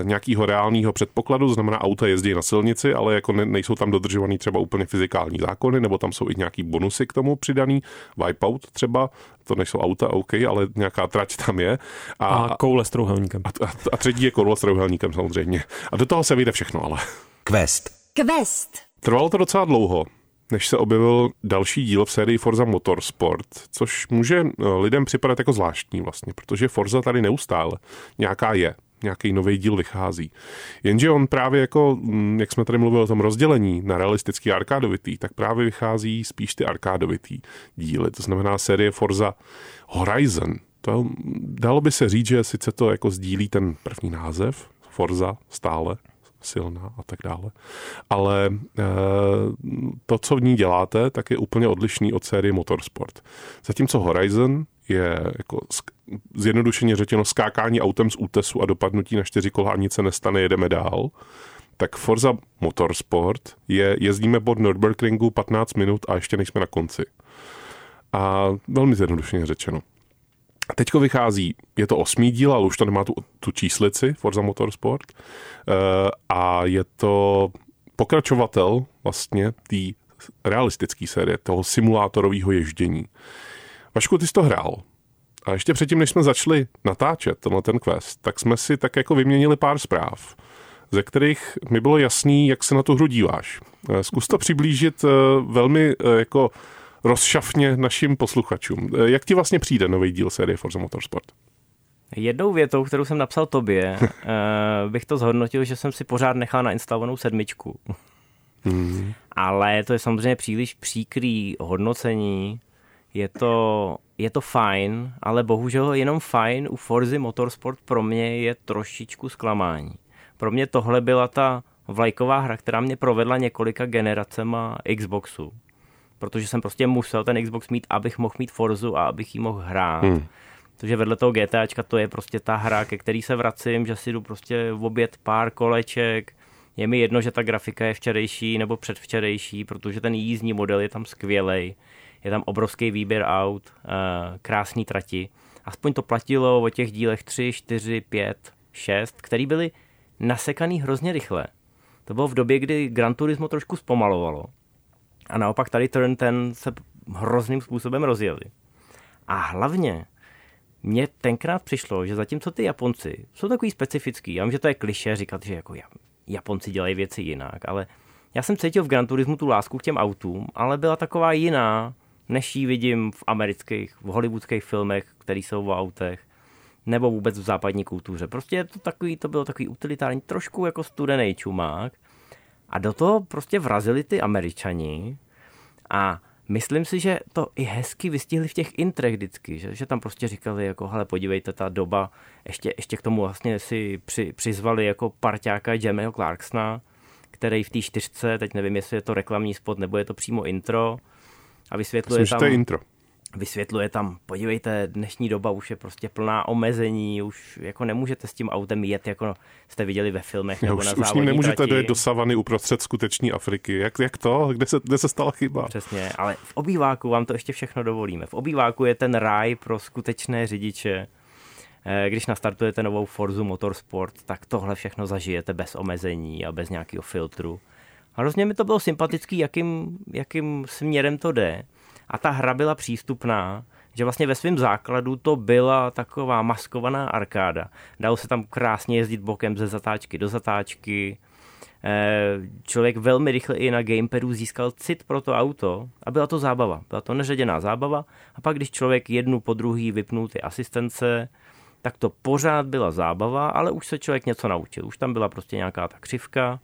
nějakého reálného předpokladu, to znamená auta jezdí na silnici, ale jako ne, nejsou tam dodržovaný třeba úplně fyzikální zákony, nebo tam jsou i nějaký bonusy k tomu přidaný, Wipeout třeba, to nejsou auta, OK, ale nějaká trať tam je. A, a koule s trouhelníkem. A, a, a třetí je koule s trouhelníkem samozřejmě. A do toho se vyjde všechno, ale. Quest. Quest. Trvalo to docela dlouho než se objevil další díl v sérii Forza Motorsport, což může eh, lidem připadat jako zvláštní vlastně, protože Forza tady neustále nějaká je, nějaký nový díl vychází. Jenže on právě jako, mm, jak jsme tady mluvili o tom rozdělení na realistický arkádovitý, tak právě vychází spíš ty arkádovitý díly. To znamená série Forza Horizon. To dalo by se říct, že sice to jako sdílí ten první název, Forza stále, silná a tak dále. Ale e, to, co v ní děláte, tak je úplně odlišný od série Motorsport. Zatímco Horizon je jako zjednodušeně řečeno skákání autem z útesu a dopadnutí na čtyři kola a nic se nestane, jedeme dál, tak Forza Motorsport je jezdíme pod Nürburgringu 15 minut a ještě nejsme na konci. A velmi zjednodušeně řečeno. Teďko vychází, je to osmý díl, ale už to nemá tu, tu číslici Forza Motorsport uh, a je to pokračovatel vlastně té realistické série, toho simulátorového ježdění. Vašku, ty jsi to hrál. A ještě předtím, než jsme začali natáčet tenhle ten quest, tak jsme si tak jako vyměnili pár zpráv, ze kterých mi bylo jasný, jak se na tu hru díváš. Eh, zkus to přiblížit eh, velmi jako rozšafně našim posluchačům. Eh, jak ti vlastně přijde nový díl série Forza Motorsport? Jednou větou, kterou jsem napsal tobě, eh, bych to zhodnotil, že jsem si pořád nechal nainstalovanou sedmičku. Mm. Ale to je samozřejmě příliš příkrý hodnocení. Je to, je to fajn, ale bohužel jenom fajn u Forzy Motorsport pro mě je trošičku zklamání. Pro mě tohle byla ta vlajková hra, která mě provedla několika generacema Xboxu protože jsem prostě musel ten Xbox mít, abych mohl mít Forzu a abych ji mohl hrát. Hmm. Protože vedle toho GTAčka to je prostě ta hra, ke který se vracím, že si jdu prostě v oběd pár koleček, je mi jedno, že ta grafika je včerejší nebo předvčerejší, protože ten jízdní model je tam skvělej. Je tam obrovský výběr aut, eh, krásný trati. Aspoň to platilo o těch dílech 3, 4, 5, 6, který byly nasekaný hrozně rychle. To bylo v době, kdy Gran Turismo trošku zpomalovalo. A naopak tady Turn ten se hrozným způsobem rozjeli. A hlavně mně tenkrát přišlo, že zatímco ty Japonci jsou takový specifický, já vím, že to je kliše říkat, že jako Japonci dělají věci jinak, ale já jsem cítil v Gran Turismu tu lásku k těm autům, ale byla taková jiná, než ji vidím v amerických, v hollywoodských filmech, které jsou o autech, nebo vůbec v západní kultuře. Prostě to takový, to bylo takový utilitární, trošku jako studený čumák. A do toho prostě vrazili ty američani a myslím si, že to i hezky vystihli v těch intrech vždycky, že, že tam prostě říkali jako, hele, podívejte, ta doba, ještě, ještě k tomu vlastně si při, přizvali jako parťáka Jamieho Clarksona, který v té čtyřce, teď nevím, jestli je to reklamní spot, nebo je to přímo intro, a vysvětluje Myslím, tam... že to je intro. Vysvětluje tam, podívejte, dnešní doba už je prostě plná omezení, už jako nemůžete s tím autem jet, jako jste viděli ve filmech nebo už, na už nemůžete trati. dojet do savany uprostřed skuteční Afriky. Jak, jak to? Kde se, kde se stala chyba? Přesně, ale v obýváku vám to ještě všechno dovolíme. V obýváku je ten ráj pro skutečné řidiče. Eh, Když nastartujete novou Forzu Motorsport, tak tohle všechno zažijete bez omezení a bez nějakého filtru. A hrozně mi to bylo sympatický, jakým, jakým směrem to jde. A ta hra byla přístupná, že vlastně ve svém základu to byla taková maskovaná arkáda. Dalo se tam krásně jezdit bokem ze zatáčky do zatáčky. Eh, Člověk velmi rychle i na gamepadu získal cit pro to auto a byla to zábava. Byla to neředěná zábava a pak, když člověk jednu po druhý vypnul ty asistence, tak to pořád byla zábava, ale už se člověk něco naučil. Už tam byla prostě nějaká ta křivka.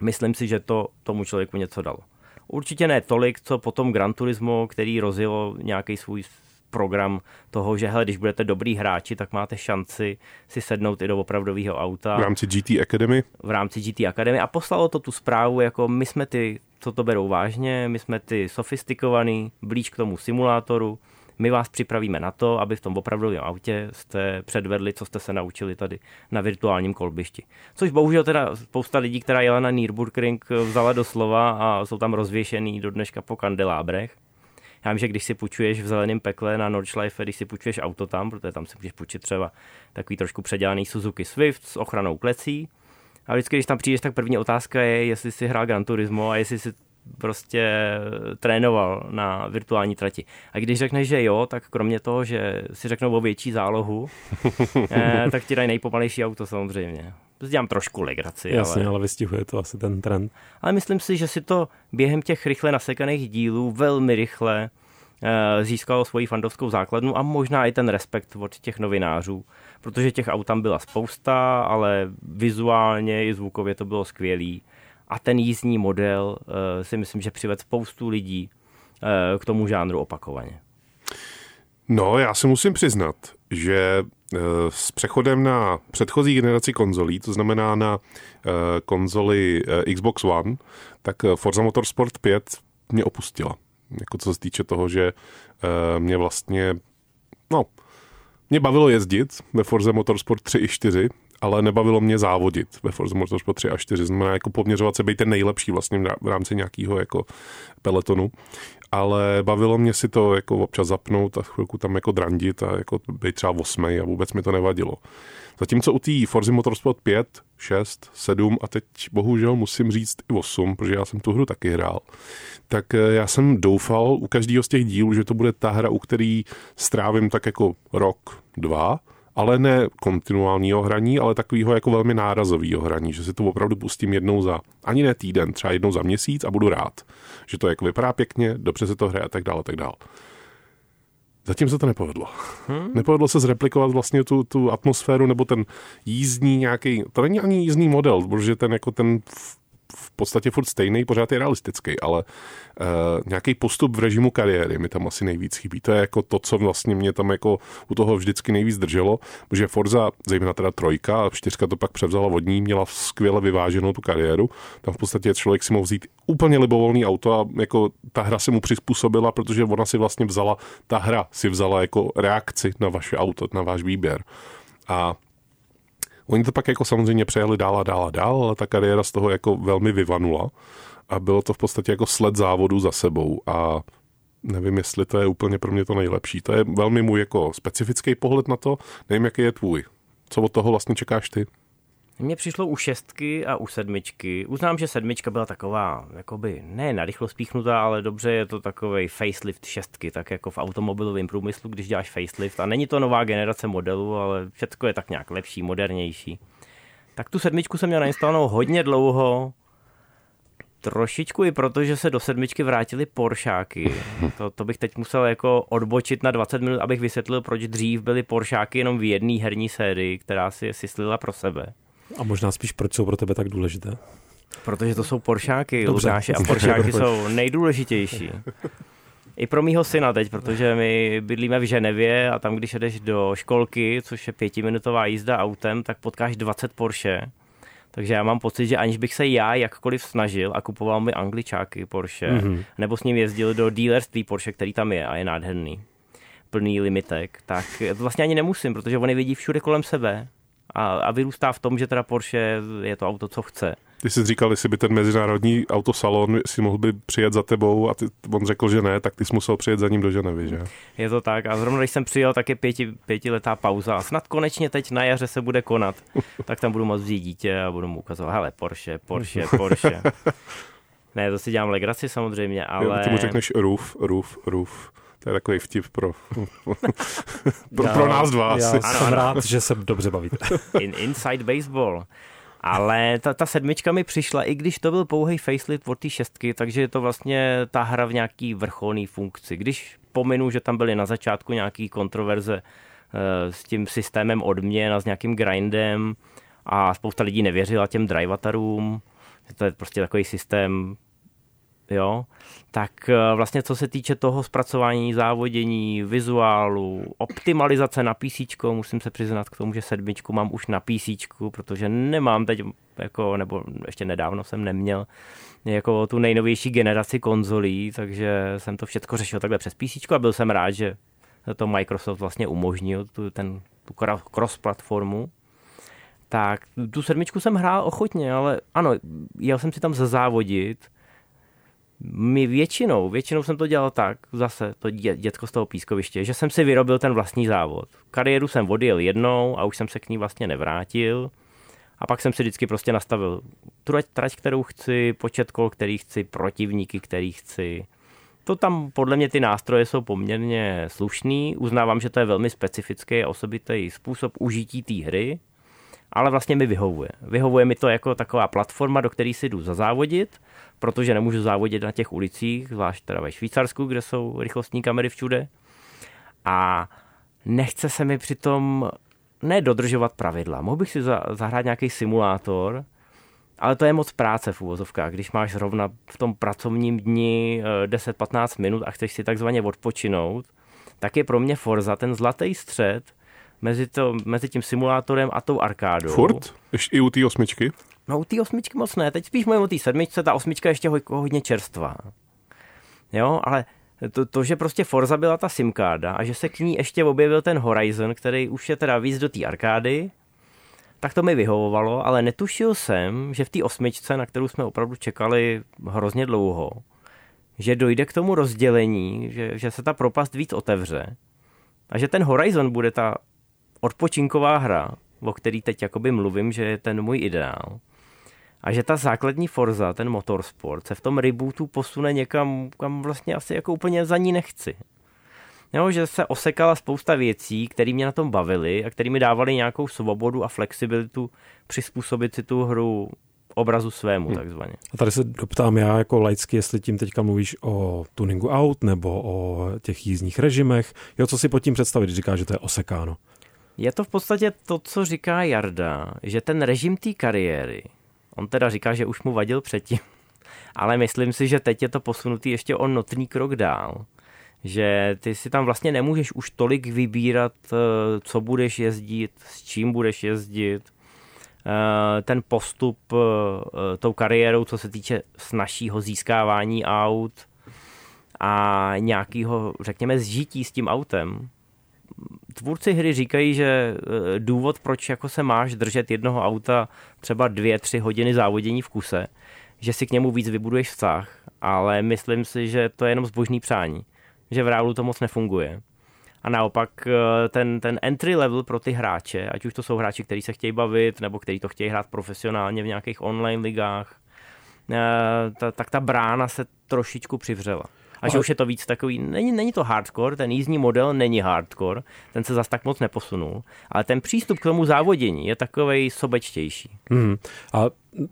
Myslím si, že to tomu člověku něco dalo. Určitě ne tolik, co potom Gran Turismo, který rozjelo nějaký svůj program toho, že hele, když budete dobrý hráči, tak máte šanci si sednout i do opravdového auta. V rámci GT Academy. v rámci GT Academy. A poslalo to tu zprávu, jako my jsme ty, co to berou vážně, my jsme ty sofistikovaný, blíž k tomu simulátoru, my vás připravíme na to, aby v tom opravdovém autě jste předvedli, co jste se naučili tady na virtuálním kolbišti. Což bohužel teda spousta lidí, která jela na Nürburgring, vzala do slova a jsou tam rozvěšený do dneška po kandelábrech. Já vím, že když si půjčuješ v zeleném pekle na Nordschleife, když si půjčuješ auto tam, protože tam si můžeš půjčit třeba takový trošku předělaný Suzuki Swift s ochranou klecí. A vždycky, když tam přijdeš, tak první otázka je, jestli si hrál Gran Turismo a jestli si prostě trénoval na virtuální trati. A když řekneš, že jo, tak kromě toho, že si řeknou o větší zálohu, eh, tak ti dají nejpomalejší auto samozřejmě. Dělám trošku legraci, Jasně, ale... ale vystihuje to asi ten trend. ale myslím si, že si to během těch rychle nasekaných dílů velmi rychle eh, získalo svoji fandovskou základnu a možná i ten respekt od těch novinářů, protože těch aut tam byla spousta, ale vizuálně i zvukově to bylo skvělý. A ten jízdní model eh, si myslím, že přived spoustu lidí eh, k tomu žánru opakovaně. No, já se musím přiznat, že eh, s přechodem na předchozí generaci konzolí, to znamená na konzoli Xbox One, tak Forza Motorsport 5 mě opustila. Jako co se týče toho, že mě vlastně, no, mě bavilo jezdit ve Forza Motorsport 3 i 4, ale nebavilo mě závodit ve Forza Motorsport 3 a 4. Znamená jako poměřovat se, být ten nejlepší vlastně v rámci nějakého jako peletonu. Ale bavilo mě si to jako občas zapnout a chvilku tam jako drandit a jako být třeba osmej a vůbec mi to nevadilo. Zatímco u té Forza Motorsport 5, 6, 7 a teď bohužel musím říct i 8, protože já jsem tu hru taky hrál, tak eh, já jsem doufal u každého z těch dílů, že to bude ta hra, u který strávím tak jako rok, dva, ale ne kontinuálního hraní, ale takového jako velmi nárazového hraní, že si to opravdu pustím jednou za, ani ne týden, třeba jednou za měsíc a budu rád, že to jako vypadá pěkně, dobře se to hraje a tak dále, a tak dále. Zatím se to nepovedlo. Hmm. Nepovedlo se zreplikovat vlastně tu, tu atmosféru nebo ten jízdní nějaký, to není ani jízdní model, protože ten jako ten v, podstatě furt stejný, pořád je realistický, ale uh, nějaký postup v režimu kariéry mi tam asi nejvíc chybí. To je jako to, co vlastně mě tam jako u toho vždycky nejvíc drželo, protože Forza, zejména teda trojka a čtyřka to pak převzala vodní, měla skvěle vyváženou tu kariéru. Tam v podstatě člověk si mohl vzít úplně libovolný auto a jako ta hra se mu přizpůsobila, protože ona si vlastně vzala, ta hra si vzala jako reakci na vaše auto, na váš výběr. A Oni to pak jako samozřejmě přejeli dál a dál a dál, ale ta kariéra z toho jako velmi vyvanula a bylo to v podstatě jako sled závodu za sebou a nevím, jestli to je úplně pro mě to nejlepší. To je velmi můj jako specifický pohled na to, nevím, jaký je tvůj. Co od toho vlastně čekáš ty? Mně přišlo u šestky a u sedmičky. Uznám, že sedmička byla taková, jakoby, ne narychlo spíchnutá, ale dobře je to takový facelift šestky, tak jako v automobilovém průmyslu, když děláš facelift. A není to nová generace modelu, ale všechno je tak nějak lepší, modernější. Tak tu sedmičku jsem měl nainstalovanou hodně dlouho Trošičku i proto, že se do sedmičky vrátili Poršáky. To, to bych teď musel jako odbočit na 20 minut, abych vysvětlil, proč dřív byly Poršáky jenom v jedné herní sérii, která si je syslila pro sebe. A možná spíš, proč jsou pro tebe tak důležité? Protože to jsou Poršáky, Lukáši, a Poršáky jsou nejdůležitější. I pro mýho syna teď, protože my bydlíme v Ženevě a tam, když jdeš do školky, což je pětiminutová jízda autem, tak potkáš 20 Porsche. Takže já mám pocit, že aniž bych se já jakkoliv snažil a kupoval mi angličáky Porsche, mm-hmm. nebo s ním jezdil do dealerství Porsche, který tam je a je nádherný, plný limitek, tak to vlastně ani nemusím, protože on je vidí všude kolem sebe a, a vyrůstá v tom, že teda Porsche je to auto, co chce. Ty jsi říkal, jestli by ten mezinárodní autosalon si mohl by přijet za tebou a ty, on řekl, že ne, tak ty jsi musel přijet za ním do Ženevy, že? Je to tak a zrovna když jsem přijel, tak je pěti, pětiletá pauza a snad konečně teď na jaře se bude konat, tak tam budu moct vzít dítě a budu mu ukazovat, hele, Porsche, Porsche, Porsche. ne, to si dělám legraci samozřejmě, ale... Ty mu řekneš roof, roof, roof. To je takový vtip pro, pro, pro nás dva Já asi. jsem rád, že se dobře bavíte. In, inside baseball. Ale ta, ta sedmička mi přišla, i když to byl pouhý facelift od té šestky, takže je to vlastně ta hra v nějaký vrcholný funkci. Když pominu, že tam byly na začátku nějaký kontroverze e, s tím systémem odměn a s nějakým grindem a spousta lidí nevěřila těm drivatarům, to je prostě takový systém jo, tak eh, vlastně co se týče toho zpracování, závodění, vizuálu, optimalizace na PC, musím se přiznat k tomu, že sedmičku mám už na PC, protože nemám teď, jako, nebo ještě nedávno jsem neměl jako tu nejnovější generaci konzolí, takže jsem to všechno řešil takhle přes PC a byl jsem rád, že to Microsoft vlastně umožnil, tu, ten, tu cross-platformu. Tak tu sedmičku jsem hrál ochotně, ale ano, jel jsem si tam zazávodit, my většinou, většinou jsem to dělal tak, zase to dě, dětko z toho pískoviště, že jsem si vyrobil ten vlastní závod. Kariéru jsem odjel jednou a už jsem se k ní vlastně nevrátil. A pak jsem si vždycky prostě nastavil trať, trať kterou chci, počet kol, který chci, protivníky, který chci. To tam podle mě ty nástroje jsou poměrně slušný. Uznávám, že to je velmi specifický a osobitý způsob užití té hry, ale vlastně mi vyhovuje. Vyhovuje mi to jako taková platforma, do které si jdu zazávodit, protože nemůžu závodit na těch ulicích, zvlášť teda ve Švýcarsku, kde jsou rychlostní kamery všude. A nechce se mi přitom nedodržovat pravidla. Mohl bych si zahrát nějaký simulátor, ale to je moc práce v úvozovkách. Když máš zrovna v tom pracovním dni 10-15 eh, minut a chceš si takzvaně odpočinout, tak je pro mě Forza ten zlatý střed mezi, to, mezi tím simulátorem a tou arkádou. Furt? Ještě i u té osmičky? No u té osmičky moc ne, teď spíš mluvím o té sedmičce, ta osmička je ještě hodně čerstvá. Jo, ale to, to, že prostě Forza byla ta simkáda a že se k ní ještě objevil ten Horizon, který už je teda víc do té arkády, tak to mi vyhovovalo, ale netušil jsem, že v té osmičce, na kterou jsme opravdu čekali hrozně dlouho, že dojde k tomu rozdělení, že, že se ta propast víc otevře a že ten Horizon bude ta odpočinková hra, o který teď jakoby mluvím, že je ten můj ideál. A že ta základní Forza, ten motorsport, se v tom rebootu posune někam, kam vlastně asi jako úplně za ní nechci. Jo, že se osekala spousta věcí, které mě na tom bavily a které mi dávaly nějakou svobodu a flexibilitu přizpůsobit si tu hru obrazu svému, hmm. takzvaně. A tady se doptám já jako laicky, jestli tím teďka mluvíš o tuningu aut nebo o těch jízdních režimech. Jo, co si pod tím představit, když říkáš, že to je osekáno? Je to v podstatě to, co říká Jarda, že ten režim té kariéry, on teda říká, že už mu vadil předtím, ale myslím si, že teď je to posunutý ještě o notný krok dál. Že ty si tam vlastně nemůžeš už tolik vybírat, eh, co budeš jezdit, s čím budeš jezdit, eh, ten postup eh, tou kariérou, co se týče snažšího získávání aut a nějakého, řekněme, zžití s tím autem, tvůrci hry říkají, že eh, důvod, proč jako se máš držet jednoho auta třeba dvě, tři hodiny závodění v kuse, že si k němu víc vybuduješ vztah, ale myslím si, že to je jenom zbožný přání, že v reálu to moc nefunguje. A naopak eh, ten, ten entry level pro ty hráče, ať už to jsou hráči, kteří se chtějí bavit, nebo kteří to chtějí hrát profesionálně v nějakých online ligách, eh, tak ta brána se trošičku přivřela a že už je to víc takový, není, není to hardcore, ten jízdní model není hardcore, ten se zas tak moc neposunul, ale ten přístup k tomu závodění je takový sobečtější. Hmm. A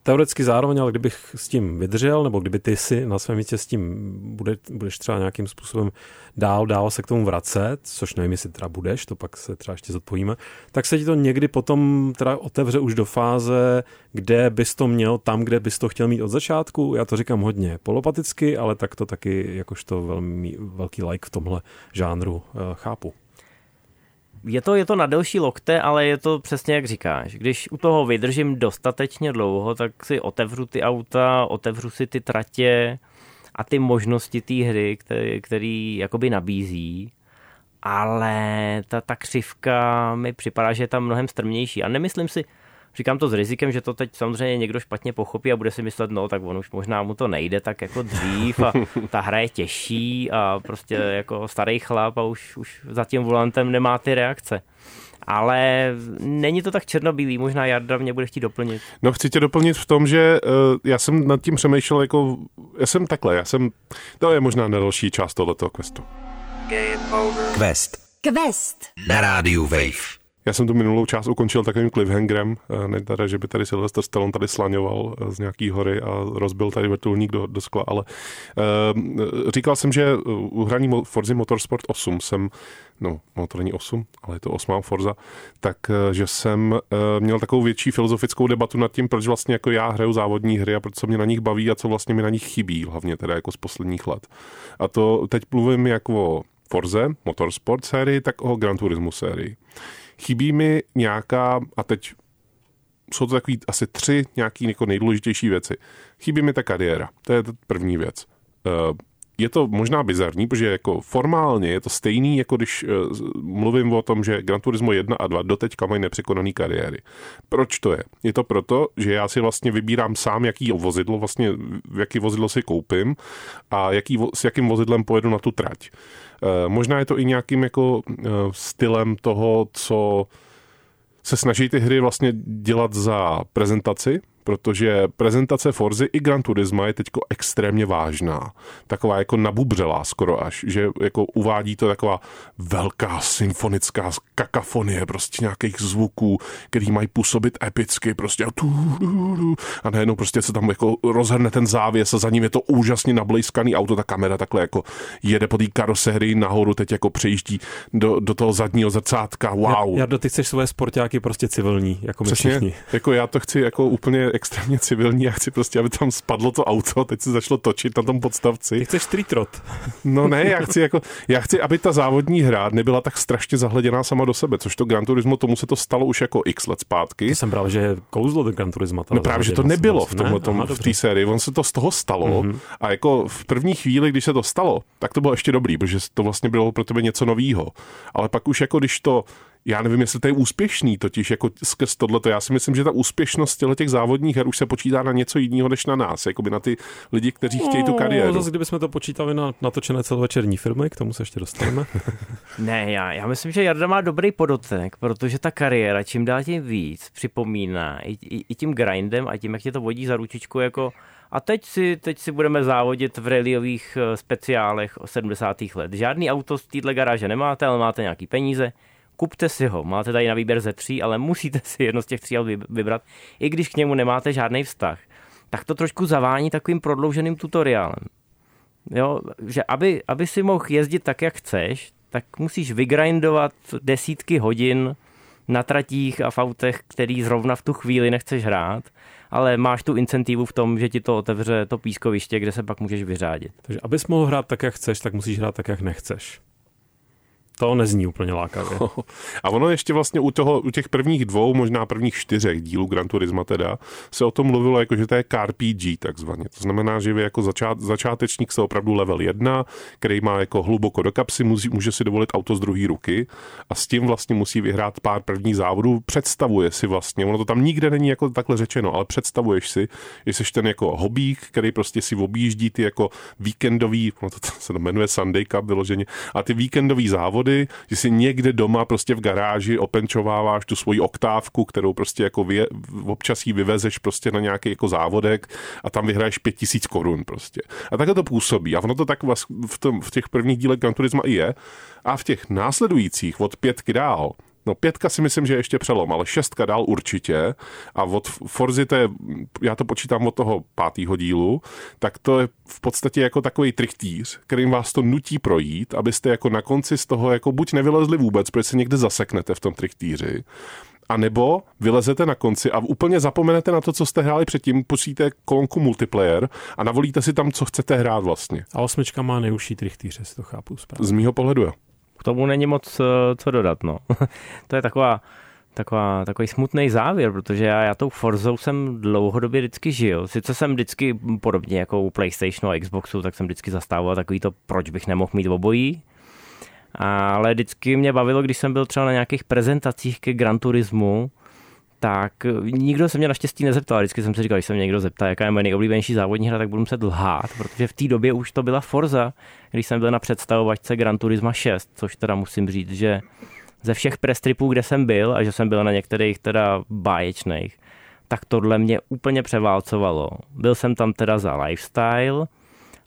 teoreticky zároveň, ale kdybych s tím vydržel, nebo kdyby ty si na svém místě s tím bude, budeš třeba nějakým způsobem dál, dál se k tomu vracet, což nevím, jestli teda budeš, to pak se třeba ještě zodpovíme, tak se ti to někdy potom teda otevře už do fáze, kde bys to měl tam, kde bys to chtěl mít od začátku. Já to říkám hodně polopaticky, ale tak to taky jakožto velmi velký like v tomhle žánru eh, chápu. Je to, je to na delší lokte, ale je to přesně jak říkáš. Když u toho vydržím dostatečně dlouho, tak si otevřu ty auta, otevřu si ty tratě a ty možnosti té hry, který, který jakoby nabízí, ale ta, ta křivka mi připadá, že je tam mnohem strmější. A nemyslím si, Říkám to s rizikem, že to teď samozřejmě někdo špatně pochopí a bude si myslet, no tak on už možná mu to nejde tak jako dřív a ta hra je těžší a prostě jako starý chlap a už, už za tím volantem nemá ty reakce. Ale není to tak černobílý, možná Jarda mě bude chtít doplnit. No chci tě doplnit v tom, že uh, já jsem nad tím přemýšlel jako, já jsem takhle, já jsem, to je možná nedalší část tohoto questu. Quest. Quest. Na rádiu Wave. Já jsem tu minulou část ukončil takovým cliffhangerem, eh, ne teda, že by tady Sylvester Stallone tady slaňoval eh, z nějaký hory a rozbil tady vrtulník do, do skla, ale uh, říkal jsem, že u hraní Forza Motorsport 8 jsem, no, no to není 8, ale je to 8 Forza, tak že jsem uh, měl takovou větší filozofickou debatu nad tím, proč vlastně jako já hraju závodní hry a proč se mě na nich baví a co vlastně mi na nich chybí, hlavně teda jako z posledních let. A to teď mluvím jako o Forze, Motorsport sérii, tak o Gran Turismo sérii. Chybí mi nějaká, a teď jsou to takový asi tři nějaký jako nejdůležitější věci. Chybí mi ta kariéra, to je první věc. Eh, je to možná bizarní, protože jako formálně je to stejný, jako když uh, mluvím o tom, že Gran Turismo 1 a 2 doteďka mají nepřekonaný kariéry. Proč to je? Je to proto, že já si vlastně vybírám sám, jaký vozidlo, vlastně jaký vozidlo si koupím a jaký, s jakým vozidlem pojedu na tu trať. Uh, možná je to i nějakým jako uh, stylem toho, co se snaží ty hry vlastně dělat za prezentaci, protože prezentace Forzy i Gran Turisma je teďko extrémně vážná. Taková jako nabubřelá skoro až, že jako uvádí to taková velká symfonická kakafonie prostě nějakých zvuků, který mají působit epicky, prostě a, tu, tu, tu, a najednou prostě se tam jako rozhrne ten závěs a za ním je to úžasně nablejskaný auto, ta kamera takhle jako jede po té karosérii nahoru, teď jako přejíždí do, do toho zadního zrcátka, wow. Já, já ty chceš svoje sportáky prostě civilní, jako my Přesně, všichni. jako já to chci jako úplně extrémně civilní, já chci prostě, aby tam spadlo to auto, teď se začalo točit na tom podstavci. Ty chceš street rod. No ne, já chci, jako, já chci, aby ta závodní hra nebyla tak strašně zahleděná sama do sebe, což to Gran Turismo, tomu se to stalo už jako x let zpátky. To jsem právě, že kouzlo do Gran Turismo. No právě, že to nebylo v, tomhle, tom, v té sérii, on se to z toho stalo mm-hmm. a jako v první chvíli, když se to stalo, tak to bylo ještě dobrý, protože to vlastně bylo pro tebe něco novýho. Ale pak už jako když to já nevím, jestli to je úspěšný, totiž jako skrz tohleto. Já si myslím, že ta úspěšnost těch závodních her už se počítá na něco jiného než na nás, jako by na ty lidi, kteří chtějí tu no, kariéru. Zase, kdybychom to počítali na natočené celovečerní filmy, k tomu se ještě dostaneme. ne, já, já myslím, že Jarda má dobrý podotek, protože ta kariéra čím dál tím víc připomíná i, i, i tím grindem a tím, jak tě to vodí za ručičku jako a teď si, teď si budeme závodit v rallyových eh, speciálech 70. let. Žádný auto z téhle garáže nemáte, ale máte nějaký peníze kupte si ho. Máte tady na výběr ze tří, ale musíte si jedno z těch tří vybrat, i když k němu nemáte žádný vztah. Tak to trošku zavání takovým prodlouženým tutoriálem. Jo, že aby, aby si mohl jezdit tak, jak chceš, tak musíš vygrindovat desítky hodin na tratích a v autech, který zrovna v tu chvíli nechceš hrát, ale máš tu incentivu v tom, že ti to otevře to pískoviště, kde se pak můžeš vyřádit. Takže abys mohl hrát tak, jak chceš, tak musíš hrát tak, jak nechceš. To nezní úplně lákavě. A ono ještě vlastně u, toho, u těch prvních dvou, možná prvních čtyřech dílů Gran Turisma teda, se o tom mluvilo jako, že to je CarPG takzvaně. To znamená, že vy jako začát, začátečník se opravdu level 1, který má jako hluboko do kapsy, může, může si dovolit auto z druhé ruky a s tím vlastně musí vyhrát pár prvních závodů. Představuje si vlastně, ono to tam nikde není jako takhle řečeno, ale představuješ si, že jsi ten jako hobík, který prostě si objíždí ty jako víkendový, ono to se to jmenuje Sunday Cup vyloženě, a ty víkendový závody výhody, že si někde doma prostě v garáži openčováváš tu svoji oktávku, kterou prostě jako vě, občas jí vyvezeš prostě na nějaký jako závodek a tam vyhraješ pět tisíc korun prostě. A takhle to působí. A ono to tak v, tom, v těch prvních dílech Gran Turisma i je. A v těch následujících od pětky dál No pětka si myslím, že je ještě přelom, ale šestka dál určitě. A od Forzy, to je, já to počítám od toho pátého dílu, tak to je v podstatě jako takový trichtýř, kterým vás to nutí projít, abyste jako na konci z toho jako buď nevylezli vůbec, protože se někde zaseknete v tom trichtýři, a nebo vylezete na konci a úplně zapomenete na to, co jste hráli předtím, pustíte kolonku multiplayer a navolíte si tam, co chcete hrát vlastně. A osmička má nejužší trichtýře, to chápu správně. Z mýho pohledu jo. K tomu není moc eh, co dodat, no. to je taková, taková, takový smutný závěr, protože já, já tou Forzou jsem dlouhodobě vždycky žil. Sice jsem vždycky podobně jako u PlayStationu a Xboxu, tak jsem vždycky zastával takový to, proč bych nemohl mít obojí, ale vždycky mě bavilo, když jsem byl třeba na nějakých prezentacích ke Gran Turismu, tak nikdo se mě naštěstí nezeptal. Vždycky jsem si říkal, když se mě někdo zeptá, jaká je moje nejoblíbenější závodní hra, tak budu muset lhát, protože v té době už to byla Forza, když jsem byl na představovačce Gran Turismo 6, což teda musím říct, že ze všech prestripů, kde jsem byl, a že jsem byl na některých teda báječných, tak tohle mě úplně převálcovalo. Byl jsem tam teda za lifestyle,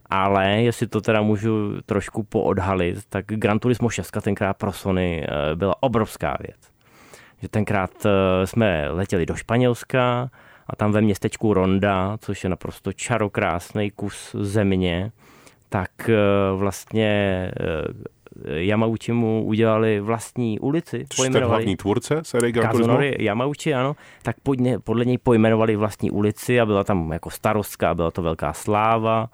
ale jestli to teda můžu trošku poodhalit, tak Gran Turismo 6 tenkrát pro Sony eh, byla obrovská věc. Že tenkrát eh, jsme letěli do Španělska a tam ve městečku Ronda, což je naprosto čarokrásný kus země, tak eh, vlastně Yamauchi mu udělali vlastní ulici. Což je hlavní tvůrce série Gran Turismo? Yamauchi, ano. Tak podle něj pojmenovali vlastní ulici a byla tam jako starostka, byla to velká sláva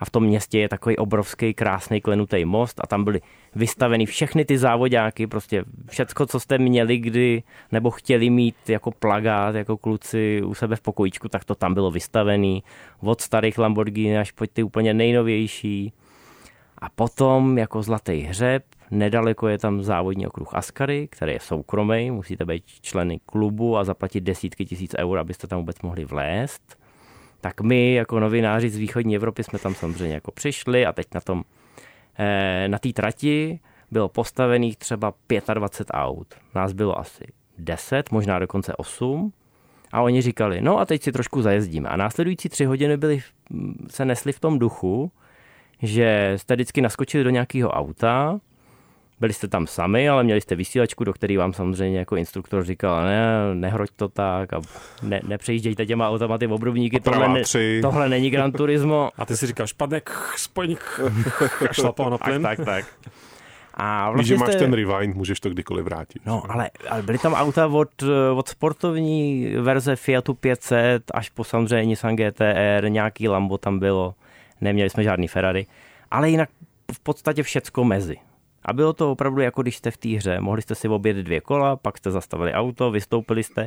a v tom městě je takový obrovský krásný klenutý most a tam byly vystaveny všechny ty závodáky, prostě všecko, co jste měli kdy nebo chtěli mít jako plagát, jako kluci u sebe v pokojíčku, tak to tam bylo vystavený od starých Lamborghini až po ty úplně nejnovější. A potom jako zlatý hřeb, nedaleko je tam závodní okruh Askary, který je soukromý, musíte být členy klubu a zaplatit desítky tisíc eur, abyste tam vůbec mohli vlézt tak my jako novináři z východní Evropy jsme tam samozřejmě jako přišli a teď na tom eh, na té trati bylo postavených třeba 25 aut. Nás bylo asi 10, možná dokonce 8. A oni říkali, no a teď si trošku zajezdíme. A následující tři hodiny byli, se nesli v tom duchu, že jste vždycky naskočili do nějakého auta, byli jste tam sami, ale měli jste vysílačku, do které vám samozřejmě jako instruktor říkal, ne, nehroď to tak a ne, nepřejíždějte těma automaty v obrubníky, tohle, ne, tohle není Gran Turismo. A ty si říkáš, špadnek, spojník, šlapal na plyn. Tak, tak, tak. A vlastně Víš, že máš jste... ten rewind, můžeš to kdykoliv vrátit. No, ale, ale byly tam auta od, od sportovní verze Fiatu 500 až po samozřejmě Nissan GTR, nějaký Lambo tam bylo, neměli jsme žádný Ferrari, ale jinak v podstatě všecko mezi. A bylo to opravdu jako když jste v té hře. Mohli jste si obět dvě kola, pak jste zastavili auto, vystoupili jste.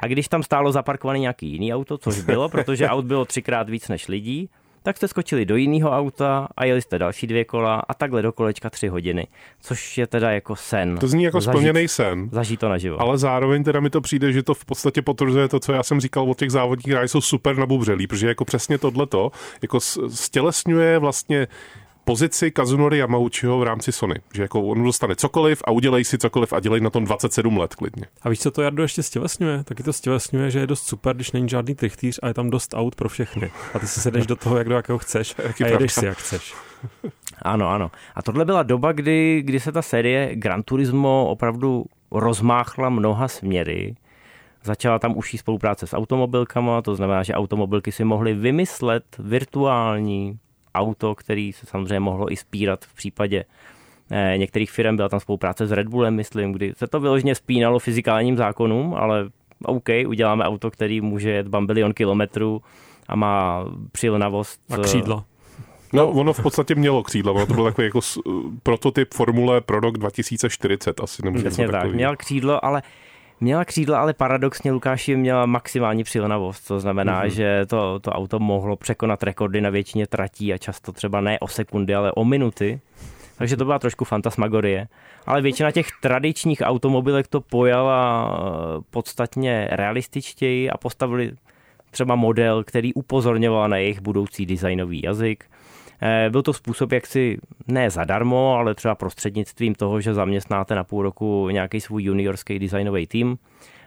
A když tam stálo zaparkované nějaký jiný auto, což bylo, protože aut bylo třikrát víc než lidí, tak jste skočili do jiného auta a jeli jste další dvě kola a takhle do kolečka tři hodiny, což je teda jako sen. To zní jako zažít, splněný sen. Zažít to naživo. Ale zároveň teda mi to přijde, že to v podstatě potvrzuje to, co já jsem říkal o těch závodních hrách, jsou super nabubřelí, protože jako přesně tohleto jako stělesňuje vlastně pozici Kazunori Yamauchiho v rámci Sony. Že jako on dostane cokoliv a udělej si cokoliv a dělej na tom 27 let klidně. A víš, co to Jardo ještě stělesňuje? Taky to stělesňuje, že je dost super, když není žádný trichtýř a je tam dost aut pro všechny. A ty si sedneš do toho, jak do jakého chceš a jedeš si, jak chceš. Ano, ano. A tohle byla doba, kdy, kdy se ta série Gran Turismo opravdu rozmáchla mnoha směry. Začala tam užší spolupráce s automobilkama, to znamená, že automobilky si mohly vymyslet virtuální auto, který se samozřejmě mohlo i spírat v případě eh, některých firm. Byla tam spolupráce s Red Bullem, myslím, kdy se to vyloženě spínalo fyzikálním zákonům, ale OK, uděláme auto, který může jet bambilion kilometrů a má přilnavost. A křídla. No, ono v podstatě mělo křídla, ono to byl takový jako prototyp formule pro rok 2040, asi nemůžu Přesně tak, měl křídlo, ale Měla křídla, ale paradoxně Lukáši měla maximální přilnavost, to znamená, mm-hmm. že to, to auto mohlo překonat rekordy na většině tratí a často třeba ne o sekundy, ale o minuty. Takže to byla trošku fantasmagorie. Ale většina těch tradičních automobilek to pojala eh, podstatně realističtěji a postavili třeba model, který upozorňoval na jejich budoucí designový jazyk. Eh, byl to způsob, jak si ne zadarmo, ale třeba prostřednictvím toho, že zaměstnáte na půl roku nějaký svůj juniorský designový tým,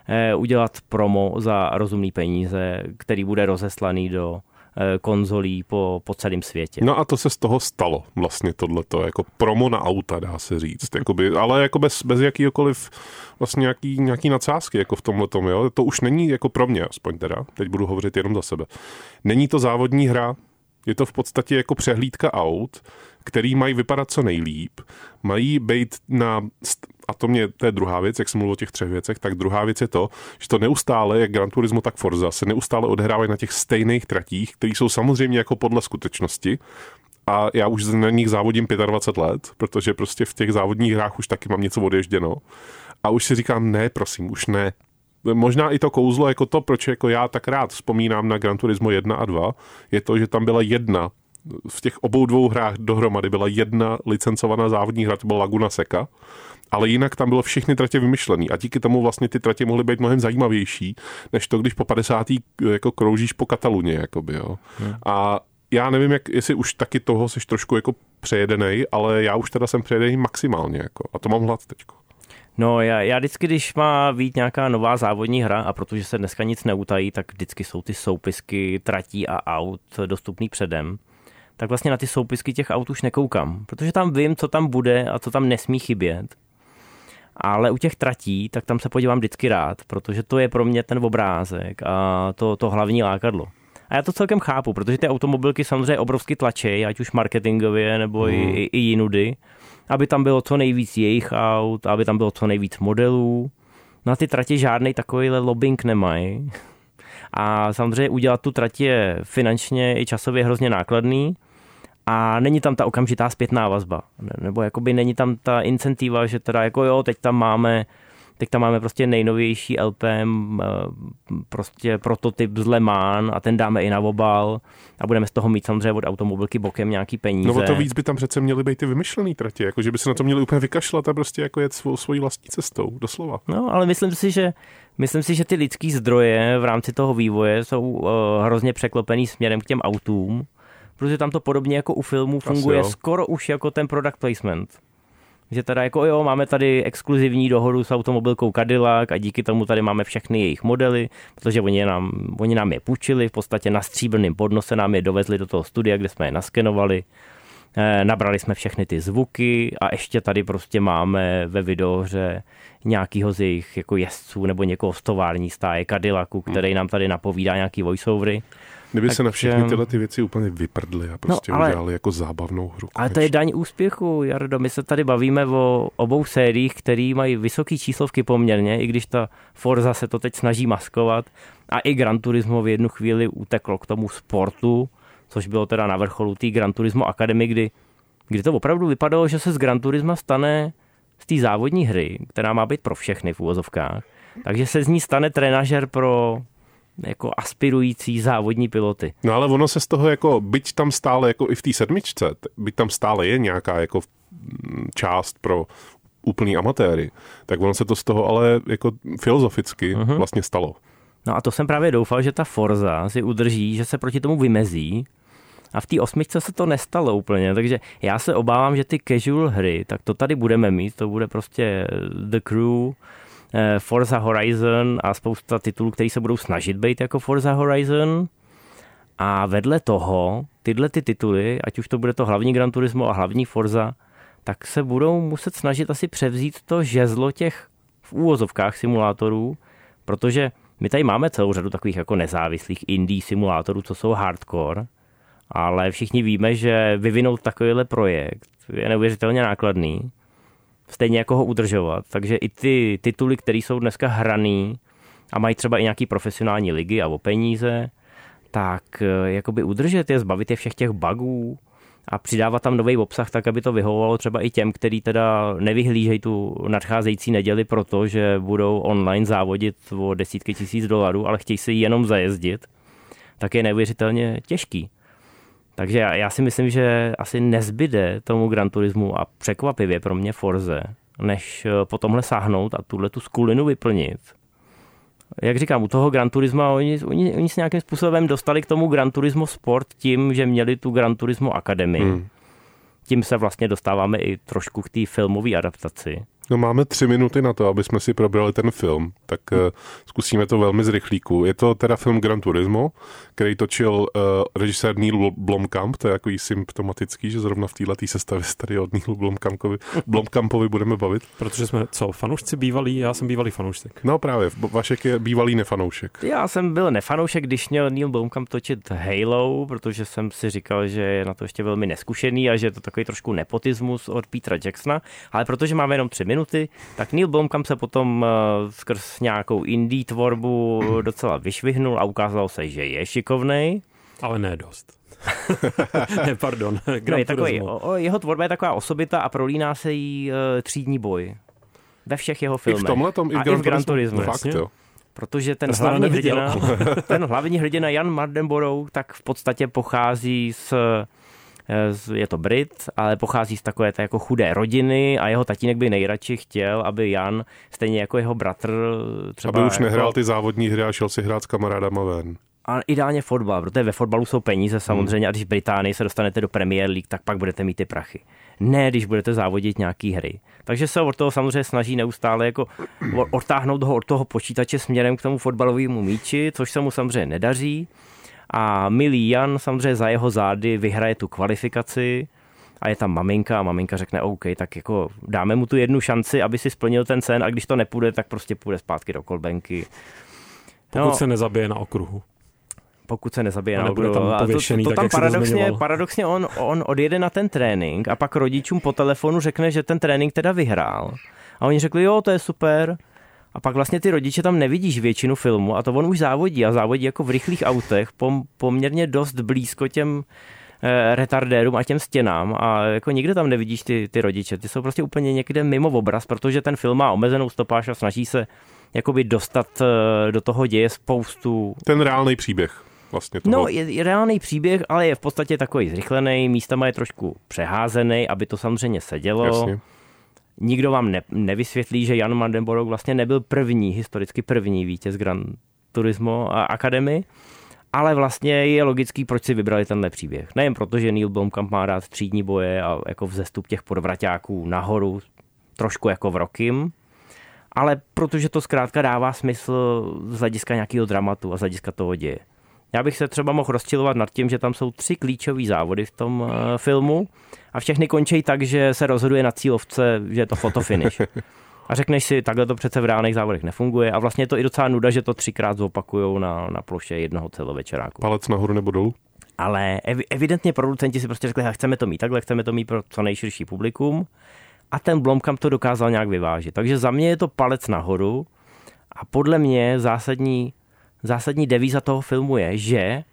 eh, udělat promo za rozumný peníze, který bude rozeslaný do eh, konzolí po, po celém světě. No a to se z toho stalo vlastně tohleto, jako promo na auta, dá se říct, jakoby, ale jako bez, bez jakýkoliv vlastně nějaký, nějaký nadsázky jako v tomhle tom, jo. To už není jako pro mě, aspoň teda, teď budu hovořit jenom za sebe. Není to závodní hra, je to v podstatě jako přehlídka aut, který mají vypadat co nejlíp, mají být na, a to mě, to je druhá věc, jak jsem mluvil o těch třech věcech, tak druhá věc je to, že to neustále, jak Gran Turismo, tak Forza, se neustále odehrávají na těch stejných tratích, které jsou samozřejmě jako podle skutečnosti, a já už na nich závodím 25 let, protože prostě v těch závodních hrách už taky mám něco odježděno. A už si říkám, ne, prosím, už ne. Možná i to kouzlo, jako to, proč jako já tak rád vzpomínám na Gran Turismo 1 a 2, je to, že tam byla jedna v těch obou dvou hrách dohromady byla jedna licencovaná závodní hra, to byla Laguna Seca, ale jinak tam bylo všechny tratě vymyšlený a díky tomu vlastně ty tratě mohly být mnohem zajímavější, než to, když po 50. jako kroužíš po Kataluně, jakoby, jo. Hmm. A já nevím, jak, jestli už taky toho jsi trošku jako přejedenej, ale já už teda jsem přejedený maximálně, jako, a to mám hlad teďko. No já, já vždycky, když má být nějaká nová závodní hra a protože se dneska nic neutají, tak vždycky jsou ty soupisky tratí a aut dostupný předem tak vlastně na ty soupisky těch aut už nekoukám, protože tam vím, co tam bude a co tam nesmí chybět. Ale u těch tratí, tak tam se podívám vždycky rád, protože to je pro mě ten obrázek a to, to hlavní lákadlo. A já to celkem chápu, protože ty automobilky samozřejmě obrovsky tlačí, ať už marketingově nebo mm. i, i, i jinudy, aby tam bylo co nejvíc jejich aut, aby tam bylo co nejvíc modelů. Na ty tratě žádný takovýhle lobbying nemají. A samozřejmě udělat tu trať je finančně i časově hrozně nákladný, a není tam ta okamžitá zpětná vazba. Nebo jakoby není tam ta incentiva, že teda jako jo, teď tam máme Teď tam máme prostě nejnovější LPM, eh, prostě prototyp z Le Mans a ten dáme i na obal a budeme z toho mít samozřejmě od automobilky bokem nějaký peníze. No o to víc by tam přece měly být ty vymyšlený tratě, jako že by se na to měli úplně vykašlat a prostě jako jet svou, svojí vlastní cestou, doslova. No, ale myslím si, že Myslím si, že ty lidský zdroje v rámci toho vývoje jsou uh, hrozně překlopený směrem k těm autům protože tam to podobně jako u filmů funguje skoro už jako ten product placement. Že teda jako jo, máme tady exkluzivní dohodu s automobilkou Cadillac a díky tomu tady máme všechny jejich modely, protože oni nám, oni nám je půjčili, v podstatě na stříbrném podnose nám je dovezli do toho studia, kde jsme je naskenovali. Eh, nabrali jsme všechny ty zvuky a ještě tady prostě máme ve videohře nějakýho z jejich jako jezdců nebo někoho z tovární stáje Cadillacu, který nám tady napovídá nějaký voiceovery. Kdyby tak, se na všechny tyhle ty věci úplně vyprdly a no, prostě no, ale, udělali jako zábavnou hru. Ale to je daň úspěchu, Jardo. My se tady bavíme o obou sériích, které mají vysoké číslovky poměrně, i když ta Forza se to teď snaží maskovat. A i Gran Turismo v jednu chvíli uteklo k tomu sportu, což bylo teda na vrcholu té Gran Turismo Academy, kdy, kdy to opravdu vypadalo, že se z Gran Turisma stane z té závodní hry, která má být pro všechny v úvozovkách, takže se z ní stane trenažer pro jako aspirující závodní piloty. No ale ono se z toho jako, byť tam stále jako i v té sedmičce, byť tam stále je nějaká jako část pro úplný amatéry, tak ono se to z toho ale jako filozoficky uh-huh. vlastně stalo. No a to jsem právě doufal, že ta Forza si udrží, že se proti tomu vymezí a v té osmičce se to nestalo úplně, takže já se obávám, že ty casual hry, tak to tady budeme mít, to bude prostě The Crew, Forza Horizon a spousta titulů, které se budou snažit být jako Forza Horizon. A vedle toho, tyhle ty tituly, ať už to bude to hlavní Gran Turismo a hlavní Forza, tak se budou muset snažit asi převzít to žezlo těch v úvozovkách simulátorů, protože my tady máme celou řadu takových jako nezávislých indie simulátorů, co jsou hardcore, ale všichni víme, že vyvinout takovýhle projekt je neuvěřitelně nákladný stejně jako ho udržovat. Takže i ty tituly, které jsou dneska hraný a mají třeba i nějaký profesionální ligy a o peníze, tak eh, jakoby udržet je, zbavit je všech těch bugů a přidávat tam nový obsah tak, aby to vyhovovalo třeba i těm, kteří teda nevyhlížejí tu nadcházející neděli proto, že budou online závodit o desítky tisíc dolarů, ale chtějí si jenom zajezdit, tak je neuvěřitelně těžký. Takže já, já si myslím, že asi nezbyde tomu Gran Turismu a překvapivě pro mě Forze, než eh, po tomhle sáhnout a tuhle tu skulinu vyplnit. Jak říkám, u toho Gran Turismo oni, oni, oni se nějakým způsobem dostali k tomu Gran Turismo Sport tím, že měli tu Gran Turismo Academy. Hmm. Tím se vlastně dostáváme i trošku k té filmové adaptaci. No máme tři minuty na to, aby jsme si probrali ten film, tak uh, zkusíme to velmi z rychlíku. Je to teda film Gran Turismo, který točil uh, režisér Neil Blomkamp, to je jako symptomatický, že zrovna v této sestavě se tady od Neil Blomkampovi, Blomkampovi budeme bavit. Protože jsme, co, fanoušci bývalí? Já jsem bývalý fanoušek. No právě, Vašek je bývalý nefanoušek. Já jsem byl nefanoušek, když měl Neil Blomkamp točit Halo, protože jsem si říkal, že je na to ještě velmi neskušený a že je to takový trošku nepotismus od Petra Jacksona, ale protože máme jenom tři minuty, tak Neil Blomkamp se potom uh, skrz nějakou indie tvorbu docela vyšvihnul a ukázalo se, že je šikovnej. Ale ne dost. ne, pardon. no, je takový, o, jeho tvorba je taková osobita a prolíná se jí uh, třídní boj. Ve všech jeho filmech. I v tomhle tom, i v Gran, Gran Turismo. Fakt, jo. Protože ten hlavní, hrdina, ten hlavní hrdina Jan Mardenborough tak v podstatě pochází z je to Brit, ale pochází z takové té jako chudé rodiny a jeho tatínek by nejradši chtěl, aby Jan, stejně jako jeho bratr, třeba... Aby už nehrál jako, ty závodní hry a šel si hrát s kamarádama ven. A ideálně fotbal, protože ve fotbalu jsou peníze samozřejmě hmm. a když v Británii se dostanete do Premier League, tak pak budete mít ty prachy. Ne, když budete závodit nějaký hry. Takže se od toho samozřejmě snaží neustále jako odtáhnout ho od toho počítače směrem k tomu fotbalovému míči, což se mu samozřejmě nedaří. A milý Jan samozřejmě za jeho zády vyhraje tu kvalifikaci a je tam maminka a maminka řekne OK, tak jako dáme mu tu jednu šanci, aby si splnil ten sen a když to nepůjde, tak prostě půjde zpátky do kolbenky. Pokud no, se nezabije na okruhu pokud se nezabije na okruhu. Tam pověšený, to, to, to tam paradoxně, paradoxně on, on odjede na ten trénink a pak rodičům po telefonu řekne, že ten trénink teda vyhrál. A oni řekli, jo, to je super. A pak vlastně ty rodiče tam nevidíš většinu filmu a to on už závodí a závodí jako v rychlých autech pom, poměrně dost blízko těm eh, retardérům a těm stěnám a jako nikde tam nevidíš ty, ty rodiče. Ty jsou prostě úplně někde mimo obraz, protože ten film má omezenou stopáž a snaží se jakoby dostat eh, do toho děje spoustu... Ten reálný příběh vlastně toho. No, je, je reálný příběh, ale je v podstatě takový zrychlený, místama je trošku přeházený, aby to samozřejmě sedělo. Jasně nikdo vám ne, nevysvětlí, že Jan Mandenborg vlastně nebyl první, historicky první vítěz Grand Turismo Academy, ale vlastně je logický, proč si vybrali tenhle příběh. Nejen proto, že Neil Blomkamp má rád třídní boje a jako vzestup těch podvraťáků nahoru, trošku jako v Rokim, ale protože to zkrátka dává smysl z hlediska nějakého dramatu a z hlediska toho děje. Já bych se třeba mohl rozčilovat nad tím, že tam jsou tři klíčové závody v tom uh, filmu a všechny končí tak, že se rozhoduje na cílovce, že je to fotofinish. A řekneš si, takhle to přece v reálných závodech nefunguje a vlastně je to i docela nuda, že to třikrát zopakujou na, na ploše jednoho celovečeráku. Palec nahoru nebo dolů? Ale ev- evidentně producenti si prostě řekli, chceme to mít takhle, chceme to mít pro co nejširší publikum a ten Blomkamp to dokázal nějak vyvážit. Takže za mě je to palec nahoru a podle mě zásadní zásadní devíza toho filmu je, že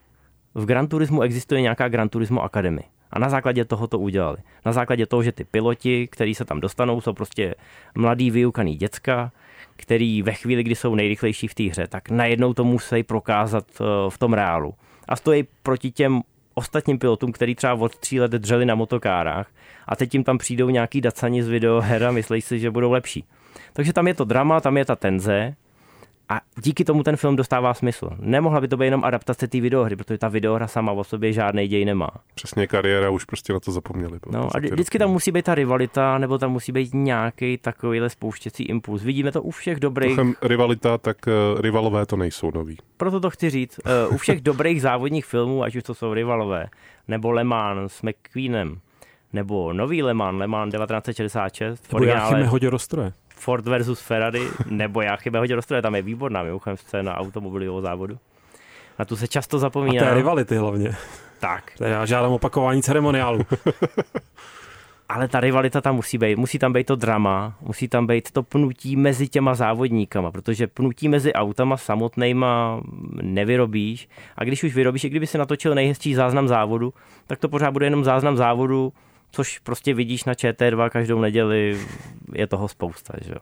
v Gran Turismu existuje nějaká Gran Turismo Academy. A na základě toho to udělali. Na základě toho, že ty piloti, kteří se tam dostanou, jsou prostě mladý vyukaný děcka, který ve chvíli, kdy jsou nejrychlejší v té hře, tak najednou to musí prokázat eh, v tom reálu. A stojí proti těm ostatním pilotům, který třeba od tří let dřeli na motokárách a teď jim tam přijdou nějaký dacani z videoher a myslí si, že budou lepší. Takže tam je to drama, tam je ta tenze a díky tomu ten film dostává smysl. Nemohla by to být jenom adaptace té videohry, protože ta videohra sama o sobě žádný děj nemá. Přesně kariéra, už prostě na to zapomněli. No a vždycky tam musí být ta rivalita, nebo tam musí být nějaký takovýhle spouštěcí impuls. Vidíme to u všech dobrých. Prochem rivalita, tak uh, rivalové to nejsou noví. Proto to chci říct. Uh, u všech dobrých závodních filmů, ať už to jsou rivalové, nebo Le Mans s McQueenem, nebo nový Le Mans, Le Mans 1966. Nebo Jáchyme hodě rozstroje. Ford versus Ferrari, nebo já chyba hodně rozstroje, tam je výborná mimochodem scéna automobilového závodu. Na tu se často zapomíná. A té rivality hlavně. Tak. To já žádám opakování ceremoniálu. Ale ta rivalita tam musí být. Musí tam být to drama, musí tam být to pnutí mezi těma závodníkama, protože pnutí mezi autama samotnýma nevyrobíš. A když už vyrobíš, i kdyby si natočil nejhezčí záznam závodu, tak to pořád bude jenom záznam závodu což prostě vidíš na ČT2 každou neděli, je toho spousta. Že?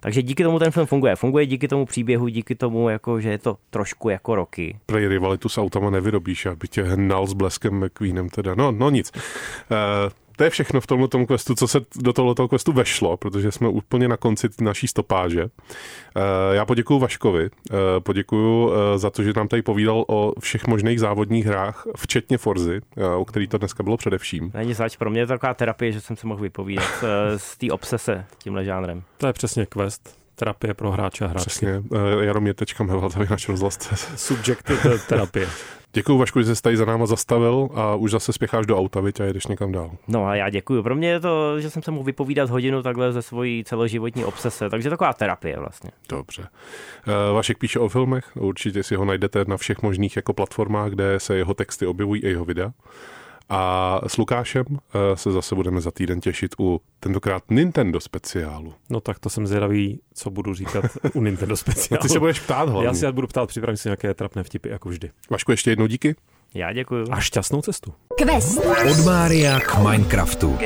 Takže díky tomu ten film funguje. Funguje díky tomu příběhu, díky tomu, jako, že je to trošku jako roky. Prej rivalitu s autama nevyrobíš, aby tě hnal s bleskem McQueenem teda. No, no nic. Uh, to je všechno v tomhle tom questu, co se do tohoto questu vešlo, protože jsme úplně na konci naší stopáže. Eh, já poděkuji Vaškovi, eh, poděkuji eh, za to, že nám tady povídal o všech možných závodních hrách, včetně Forzy, o který to dneska bylo především. Není zač, pro mě je to taková terapie, že jsem se mohl vypovídat z té obsese tímhle žánrem. To je přesně quest terapie pro hráče a hráčky. Přesně, Meval, náš rozhlas. Subjective terapie. Děkuji Vašku, že jsi tady za náma zastavil a už zase spěcháš do auta, viď, a jedeš někam dál. No a já děkuji. Pro mě je to, že jsem se mohl vypovídat hodinu takhle ze svojí celoživotní obsese, takže taková terapie vlastně. Dobře. Uh, Vašek píše o filmech, určitě si ho najdete na všech možných jako platformách, kde se jeho texty objevují i jeho videa. A s Lukášem eh, se zase budeme za týden těšit u tentokrát Nintendo speciálu. No tak to jsem zvědavý, co budu říkat u Nintendo speciálu. ty se budeš ptát hlavně. Já si budu ptát, připravím si nějaké trapné vtipy, jako vždy. Vašku, ještě jednou díky. Já děkuji. A šťastnou cestu. Quest. Od Mária k Minecraftu.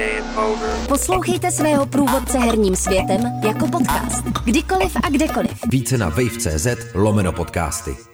Poslouchejte svého průvodce herním světem jako podcast. Kdykoliv a kdekoliv. Více na wave.cz lomeno podcasty.